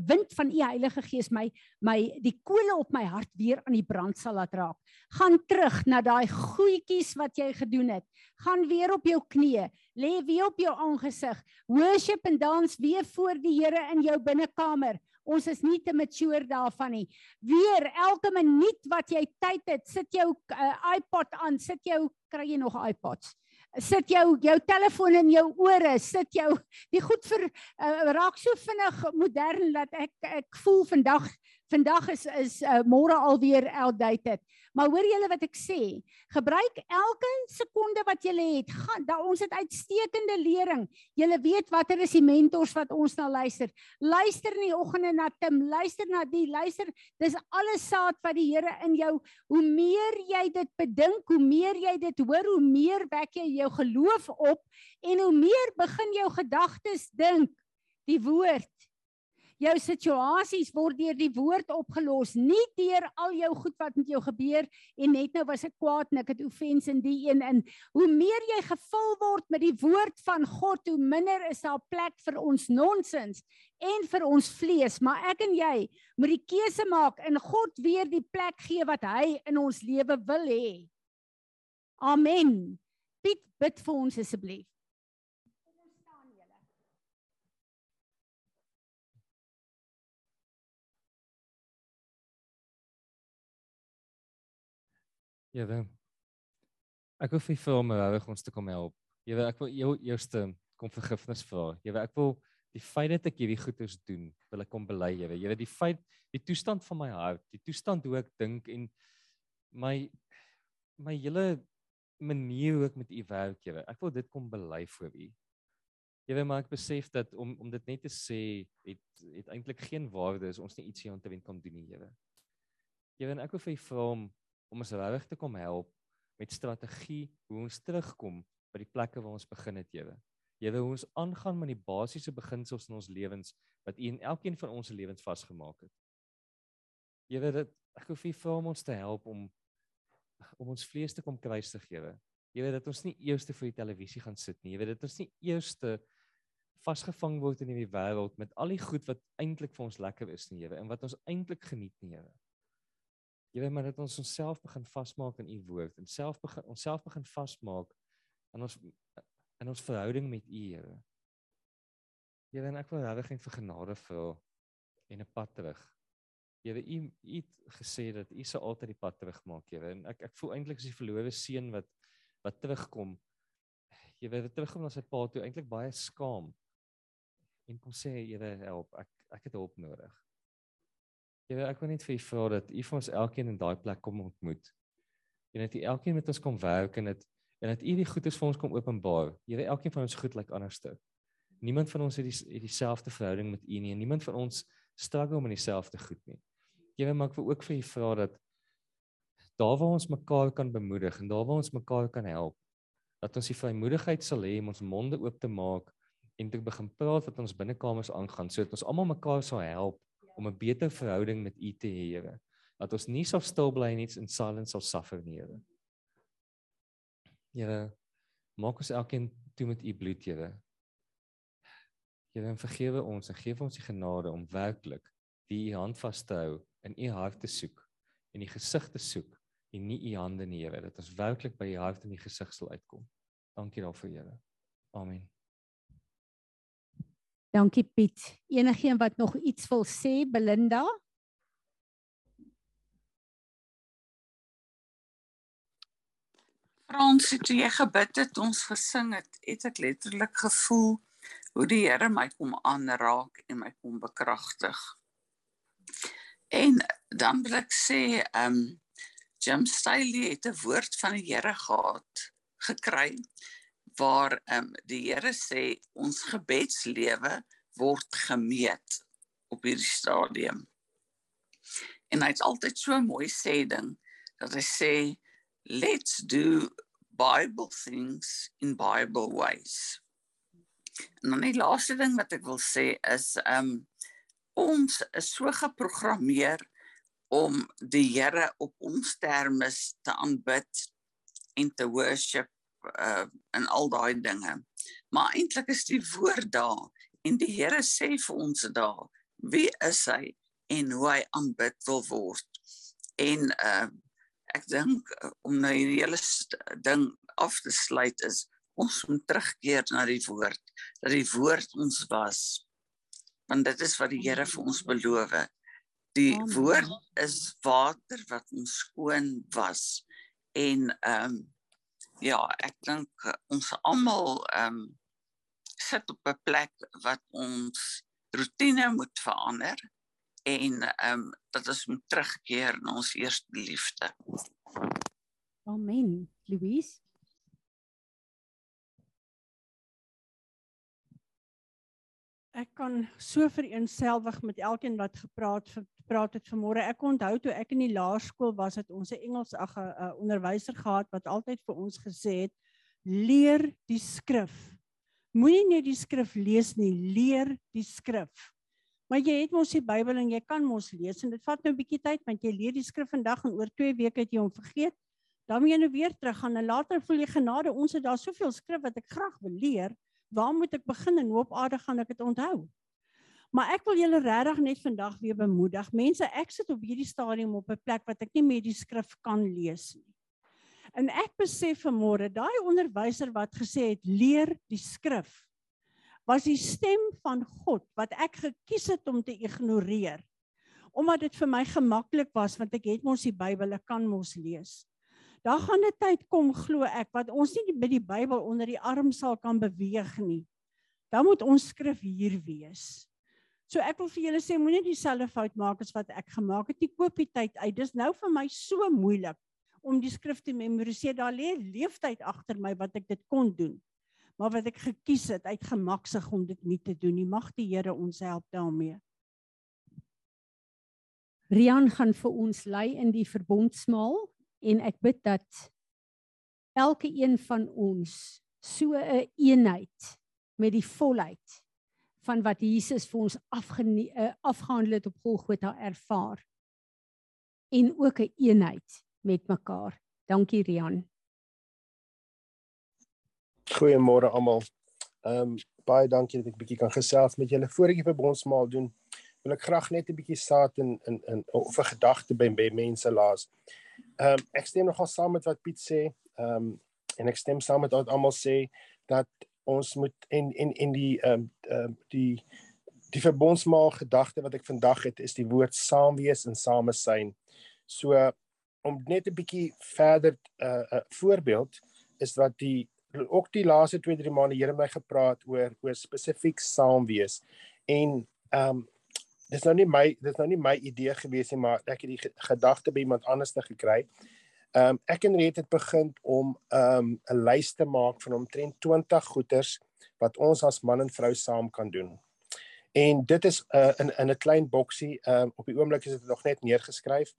wind van U Heilige Gees my my die kole op my hart weer aan die brand sal laat raak. Gaan terug na daai goedjies wat jy gedoen het. Gaan weer op jou knieë, lê weer op jou aangesig. Worship en dans weer voor die Here in jou binnekamer. Ons is nie te mature daarvan nie. Weer elke minuut wat jy tyd het, sit jou uh, iPod aan, sit jou kry jy nog iPods. Sit jou jou telefoon in jou ore, sit jou die goed vir uh, raak so vinnig modern dat ek ek voel vandag vandag is is uh, môre alweer outdated. Maar hoor julle wat ek sê? Gebruik elke sekonde wat jy het. Gaan da ons het uitstekende lering. Julle weet watter is die mentors wat ons na luister. Luister in die oggende na Tim, luister na die, luister. Dis alles saad wat die Here in jou. Hoe meer jy dit bedink, hoe meer jy dit hoor, hoe meer wek jy jou geloof op en hoe meer begin jou gedagtes dink die woord jou situasies word deur die woord opgelos, nie deur al jou goed wat met jou gebeur en net nou was ek kwaad en ek het offense in die een in. Hoe meer jy gevul word met die woord van God, hoe minder is daar plek vir ons nonsens en vir ons vlees, maar ek en jy moet die keuse maak en God weer die plek gee wat hy in ons lewe wil hê. Amen. Piet bid vir ons asseblief. Jewe. Ek wil vir vir my reg ons te kom help. Jewe, ek wil jou eerste kom vergifnis vra. Jewe, ek wil die feit dat ek hierdie goeders doen, wil ek kom bely, Jewe. Jewe, die feit, die toestand van my hart, die toestand hoe ek dink en my my hele manier hoe ek met u werk, Jewe. Ek wil dit kom bely vir u. Jewe, maar ek besef dat om om dit net te sê het het eintlik geen waarde is ons nie iets hier aan te wen kan doen nie, Jewe. Jewe, ek wil vir u vra om om ons regtig te kom help met strategie hoe ons terugkom by die plekke waar ons begin het, Here. Here, hoe ons aangaan met die basiese beginsels in ons lewens wat U in elkeen van ons lewens vasgemaak het. Here, dit ek hoef vir vir ons te help om om ons vlees te kom kruisig, Here. Here, dat ons nie eers vir die televisie gaan sit nie. Here, dat ons nie eers vasgevang word in hierdie wêreld met al die goed wat eintlik vir ons lekker is nie, Here, en wat ons eintlik geniet nie, Here. Here, maar dat ons onsself begin vasmaak in u woord en self begin onsself begin vasmaak in ons in ons verhouding met u, Here. Here, en ek wil regtig net vir genade vra en 'n pad terug. U u het gesê dat u se altyd die pad terug maak, Here. En ek ek voel eintlik as die verlore seun wat wat terugkom. Jy weet, terugkom na sy pa toe eintlik baie skaam. En kom sê, Here, help, ek ek het hulp nodig. Here, ek wil net vir u vra dat u vir ons elkeen in daai plek kom ontmoet. En dat u elkeen met ons kom werk en dit en dat u die goedes vir ons kom openbaar. Here, elkeen van ons goed lyk like anderste. Niemand van ons het die het dieselfde verhouding met u nie en niemand van ons struggle met dieselfde goed nie. Here, maar ek wil ook vir u vra dat daar waar ons mekaar kan bemoedig en daar waar ons mekaar kan help, dat ons die vrymoedigheid sal hê om ons monde oop te maak en te begin praat wat ons binnekamers aangaan sodat ons almal mekaar sal help om 'n beter verhouding met U te hê, Here. Dat ons nie sal stil bly en silence sal suffer nie, Here. Here, maak ons elkeen toe met U bloed, Here. Here, vergewe ons en gee ons die genade om werklik die U hand vas te hou en U hart te soek en die gesig te soek en nie U hande nie, Here, dat ons werklik by U hart en die gesig sal uitkom. Dankie daarvoor, Here. Amen. Dankie Piet. Enigeen wat nog iets wil sê, Belinda? Fransie, toe jy gebid het, ons gesing het, het ek letterlik gevoel hoe die Here my kom aanraak en my kom bekragtig. En dan wil ek sê, ehm um, Jim Staley het 'n woord van die Here gehad gekry waar ehm um, die Here sê ons gebedslewe word gemeet op hierdie stadium. En hy het altyd so 'n mooi sê ding dat hy sê let's do Bible things in Bible ways. En dan die laaste ding wat ek wil sê is um ons is so geprogrammeer om die Here op ons terme te aanbid en te worship uh en al daai dinge. Maar eintlik is die woord daar en die Here sê vir ons daar wie is hy en hoe hy aanbid wil word. En uh ek dink uh, om nou hierdie hele ding af te sluit is ons moet terugkeer na die woord dat die woord ons was want dit is wat die Here vir ons beloof het die woord is water wat ons skoon was en ehm um, ja ek dink uh, ons almal ehm um, sit op 'n plek wat ons rotine moet verander en ehm um, dat ons moet terugkeer na ons eerste liefde. Amen. Louise? Ek kan so vereenselwig met elkeen wat gepraat gepraat het vanmôre. Ek onthou toe ek in die laerskool was, het ons 'n Engels ag 'n onderwyser gehad wat altyd vir ons gesê het: "Leer die skrif." Moenie net die skrif lees nie, leer die skrif. Maar jy het mos die Bybel en jy kan mos lees en dit vat nou 'n bietjie tyd want jy leer die skrif vandag en oor 2 weke het jy hom vergeet. Dan moet jy nou weer terug gaan en later voel jy genade ons het daar soveel skrif wat ek graag wil leer. Waar moet ek begin en hoe op aarde gaan ek dit onthou? Maar ek wil julle regtig net vandag weer bemoedig. Mense, ek sit op hierdie stadium op 'n plek wat ek nie meer die skrif kan lees nie. En ek besef vanmôre daai onderwyser wat gesê het leer die skrif was die stem van God wat ek gekies het om te ignoreer. Omdat dit vir my gemaklik was want ek het mos die Bybel, ek kan mos lees. Daar gaan 'n tyd kom glo ek wat ons nie by die Bybel onder die arm sal kan beweeg nie. Dan moet ons skrif hier wees. So ek wil vir julle sê moenie dieselfde fout maak as wat ek gemaak het. Ek koop die tyd uit. Dis nou vir my so moeilik om die skrif te memoriseer. Daar lê leeftyd agter my wat ek dit kon doen maar wat ek gekies het uit gemaksig om dit nie te doen nie. Mag die Here ons help daarmee. Rian gaan vir ons lei in die verbondsmaal en ek bid dat elke een van ons so 'n een eenheid met die volheid van wat Jesus vir ons uh, afgehandel het op Golgotha ervaar en ook 'n een eenheid met mekaar. Dankie Rian. Goeiemôre almal. Ehm um, baie dankie dat ek bietjie kan gesels met julle voor ek die verbondsmaal doen. Wil ek graag net 'n bietjie saad in in in of 'n gedagte by, by mense laas. Ehm um, ek stem nogal saam met wat Piet sê. Ehm um, en ek stem saam met wat almal sê dat ons moet en en en die ehm um, uh, die die verbondsmaal gedagte wat ek vandag het is die woord saam wees en samesyn. So om net 'n bietjie verder 'n uh, uh, voorbeeld is wat die ook die laaste 2 3 maande Here my gepraat oor oor spesifiek saam wees. En ehm um, dis nou nie my dis nou nie my idee gewees nie, maar ek het die gedagte by iemand anders te gekry. Ehm um, ek en Riet het begin om ehm um, 'n lys te maak van omtrent 20 goeders wat ons as man en vrou saam kan doen. En dit is uh, in in 'n klein boksie, ehm um, op die oomblik is dit nog net neergeskryf.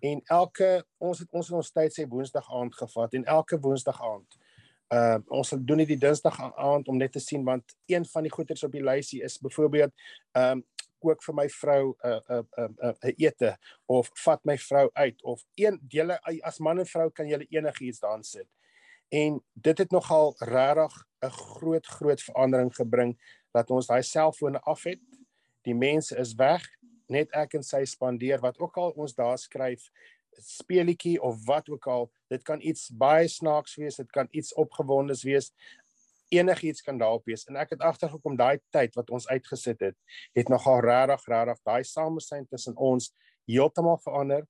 En elke ons het ons ons tyd sê woensdag aand gevat en elke woensdag aand Uh ons sal doen dit die Dinsdag aand om net te sien want een van die goeders op die lysie is byvoorbeeld ehm um, kook vir my vrou 'n 'n 'n 'n ete of vat my vrou uit of een julle as man en vrou kan julle enigiets daan sit. En dit het nogal regtig 'n groot groot verandering gebring dat ons daai selfone af het. Die mense is weg, net ek en sy spandeer wat ook al ons daar skryf speletjie of wat ook al, dit kan iets baie snaaks wees, dit kan iets opgewondes wees. Enigiets kan daarop wees en ek het agtergekom daai tyd wat ons uitgesit het het nogal regtig regtig daai samesyn tussen ons heeltemal verander.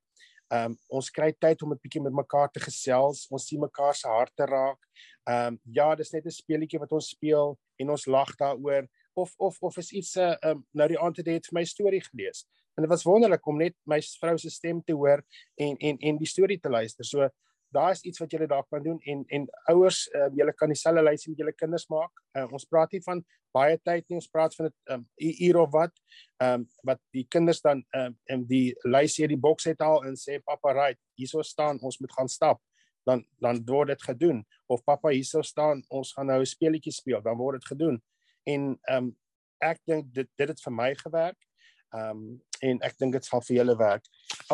Ehm um, ons kry tyd om 'n bietjie met mekaar te gesels. Ons sien mekaar se harte raak. Ehm um, ja, dis net 'n speletjie wat ons speel en ons lag daaroor of of of is iets 'n uh, um, nou die aand het hy vir my storie gelees. En dit was wonderlik om net my vrou se stem te hoor en en en die storie te luister. So daar is iets wat julle daar kan doen en en ouers uh, julle kan dieselfde lysie met julle kinders maak. Uh, ons praat nie van baie tyd nie, ons praat van 'n um, uur of wat. Ehm um, wat die kinders dan ehm um, die lysie uit die boks het al en sê pappa right, hierso staan ons moet gaan stap. Dan dan word dit gedoen of pappa hierso staan ons gaan nou 'n speletjie speel, dan word dit gedoen. En ehm um, ek dink dit dit het vir my gewerk. Ehm um, en ek dink dit sal vir julle werk.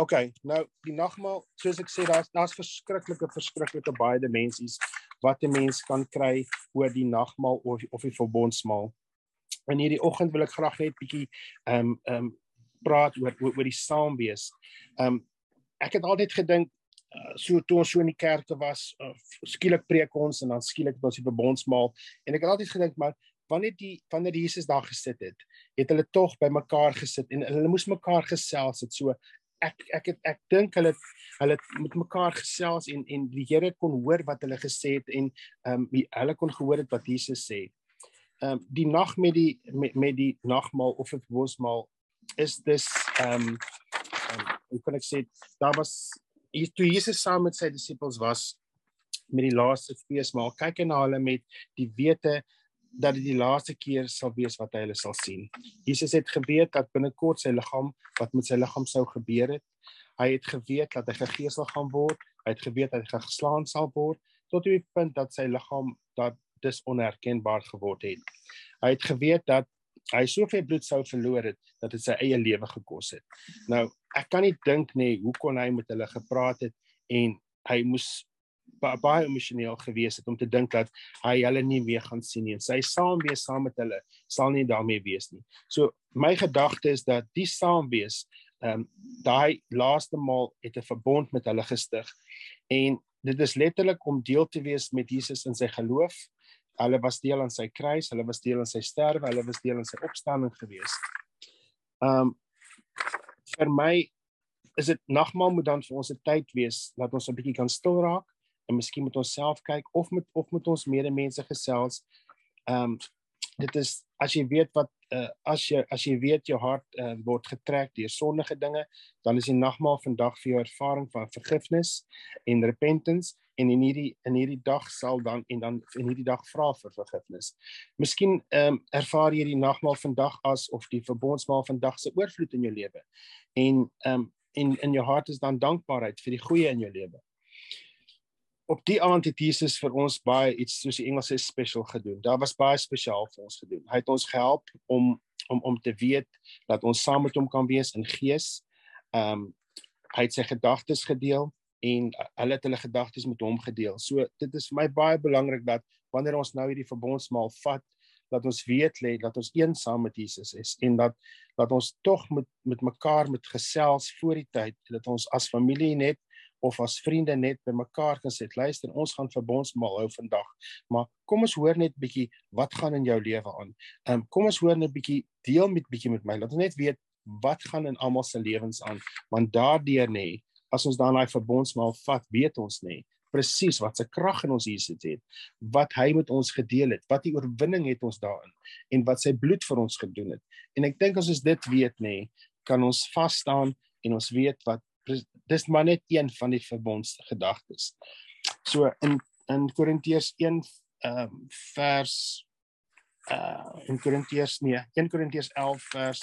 OK, nou die nagmaal, soos ek sê daar's daar's verskriklike verskriklike baie dimensies wat 'n mens kan kry oor die nagmaal of of die verbondsmaal. In hierdie oggend wil ek graag net bietjie ehm um, ehm um, praat oor oor, oor die saamwees. Ehm um, ek het altyd gedink uh, so toe ons so in die kerke was, uh, skielik preek ons en dan skielik ons die verbondsmaal en ek het altyd gedink maar wanneer die wanneer Jesus daar gesit het, het hulle tog by mekaar gesit en hulle moes mekaar gesels het. So ek ek het ek dink hulle hulle met mekaar gesels en en die Here kon hoor wat hulle gesê het en ehm um, hulle kon gehoor het wat Jesus sê. Ehm um, die nag met die met, met die nagmaal of dit bosmaal is dis ehm um, um, hoe kan ek sê daar was toe Jesus saam met sy disippels was met die laaste feesmaal kyk hy na hulle met die wete dat dit die laaste keer sal wees wat hy hulle sal sien. Jesus het geweet dat binnekort sy liggaam wat met sy liggaam sou gebeur het. Hy het geweet dat hy gegeesel gaan word. Hy het geweet dat hy geslaan sal word tot die punt dat sy liggaam dat dis onherkenbaar geword het. Hy het geweet dat hy soveel bloed sou verloor het dat dit sy eie lewe gekos het. Nou, ek kan nie dink nê hoe kon hy met hulle gepraat het en hy moes baie emosioneel gewees het om te dink dat hy hulle nie weer gaan sien nie sy saam wees saam met hulle sal nie daarmee wees nie. So my gedagte is dat die saam wees ehm um, daai laaste maal het 'n verbond met hulle gestig en dit is letterlik om deel te wees met Jesus in sy geloof. Hulle was deel aan sy kruis, hulle was deel aan sy sterwe, hulle was deel aan sy opstanding gewees. Ehm um, vir my is dit nagmaal moet dan vir ons 'n tyd wees dat ons 'n bietjie kan stil raak en miskien moet ons self kyk of met of met ons medemense gesels. Ehm um, dit is as jy weet wat uh, as jy as jy weet jou hart uh, word getrek deur sondige dinge, dan is die nagmaal vandag vir jou ervaring van vergifnis en repentance en in hierdie in hierdie dag sal dan en dan in hierdie dag vra vir vergifnis. Miskien ehm um, ervaar jy die nagmaal vandag as of die verbondsmaal vandag se oorvloed in jou lewe. En ehm um, in in jou hart is dan dankbaarheid vir die goeie in jou lewe op die aand het Jesus vir ons baie iets soos die Engels sê special gedoen. Daar was baie spesiaal vir ons gedoen. Hy het ons gehelp om om om te weet dat ons saam met hom kan wees in gees. Ehm um, hy het sy gedagtes gedeel en hulle het hulle gedagtes met hom gedeel. So dit is vir my baie belangrik dat wanneer ons nou hierdie verbondsmaal vat, dat ons weet lê dat ons een saam met Jesus is en dat dat ons tog met met mekaar met gesels voor die tyd dat ons as familie net of as vriende net by mekaar gesit. Luister, ons gaan verbondsmaal hou vandag. Maar kom ons hoor net bietjie wat gaan in jou lewe aan. Ehm um, kom ons hoor net bietjie deel met bietjie met my. Laat ons net weet wat gaan in almal se lewens aan. Want daardeur nê, as ons dan daai verbondsmaal vat, weet ons nê presies wat se krag in ons Jesus het, wat hy met ons gedeel het, wat die oorwinning het ons daarin en wat sy bloed vir ons gedoen het. En ek dink as ons dit weet nê, kan ons vas staan en ons weet wat dis maar net een van die verbondsgedagtes. So in in Korintiërs 1 ehm um, vers uh in Korintiërs nee, 1 Korintiërs 11 vers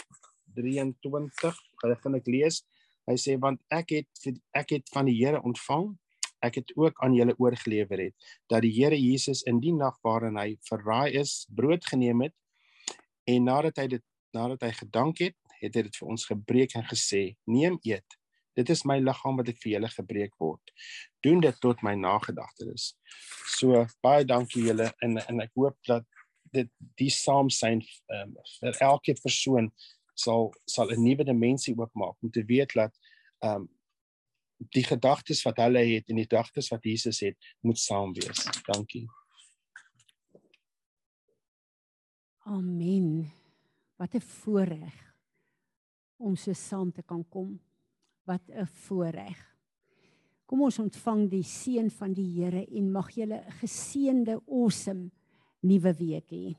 23, hulle gaan ek lees. Hy sê want ek het ek het van die Here ontvang ek het ook aan julle oorgelewer het dat die Here Jesus in die nag waarin hy verraai is, brood geneem het en nadat hy dit nadat hy gedank het, het hy dit vir ons gebreek en gesê: "Neem eet. Dit is my liggaam wat ek vir julle gebreek word. Doen dit tot my nagedagtenis. So baie dankie julle en en ek hoop dat dit die saam syn um, vir elke persoon sal sal 'n nuwe dimensie oopmaak om te weet dat ehm um, die gedagtes wat hulle het en die gedagtes wat Jesus het moet saam wees. Dankie. Amen. Wat 'n voorreg om so saam te kan kom. Wat 'n voorreg. Kom ons ontvang die seën van die Here en mag julle geseënde, awesome nuwe week hê.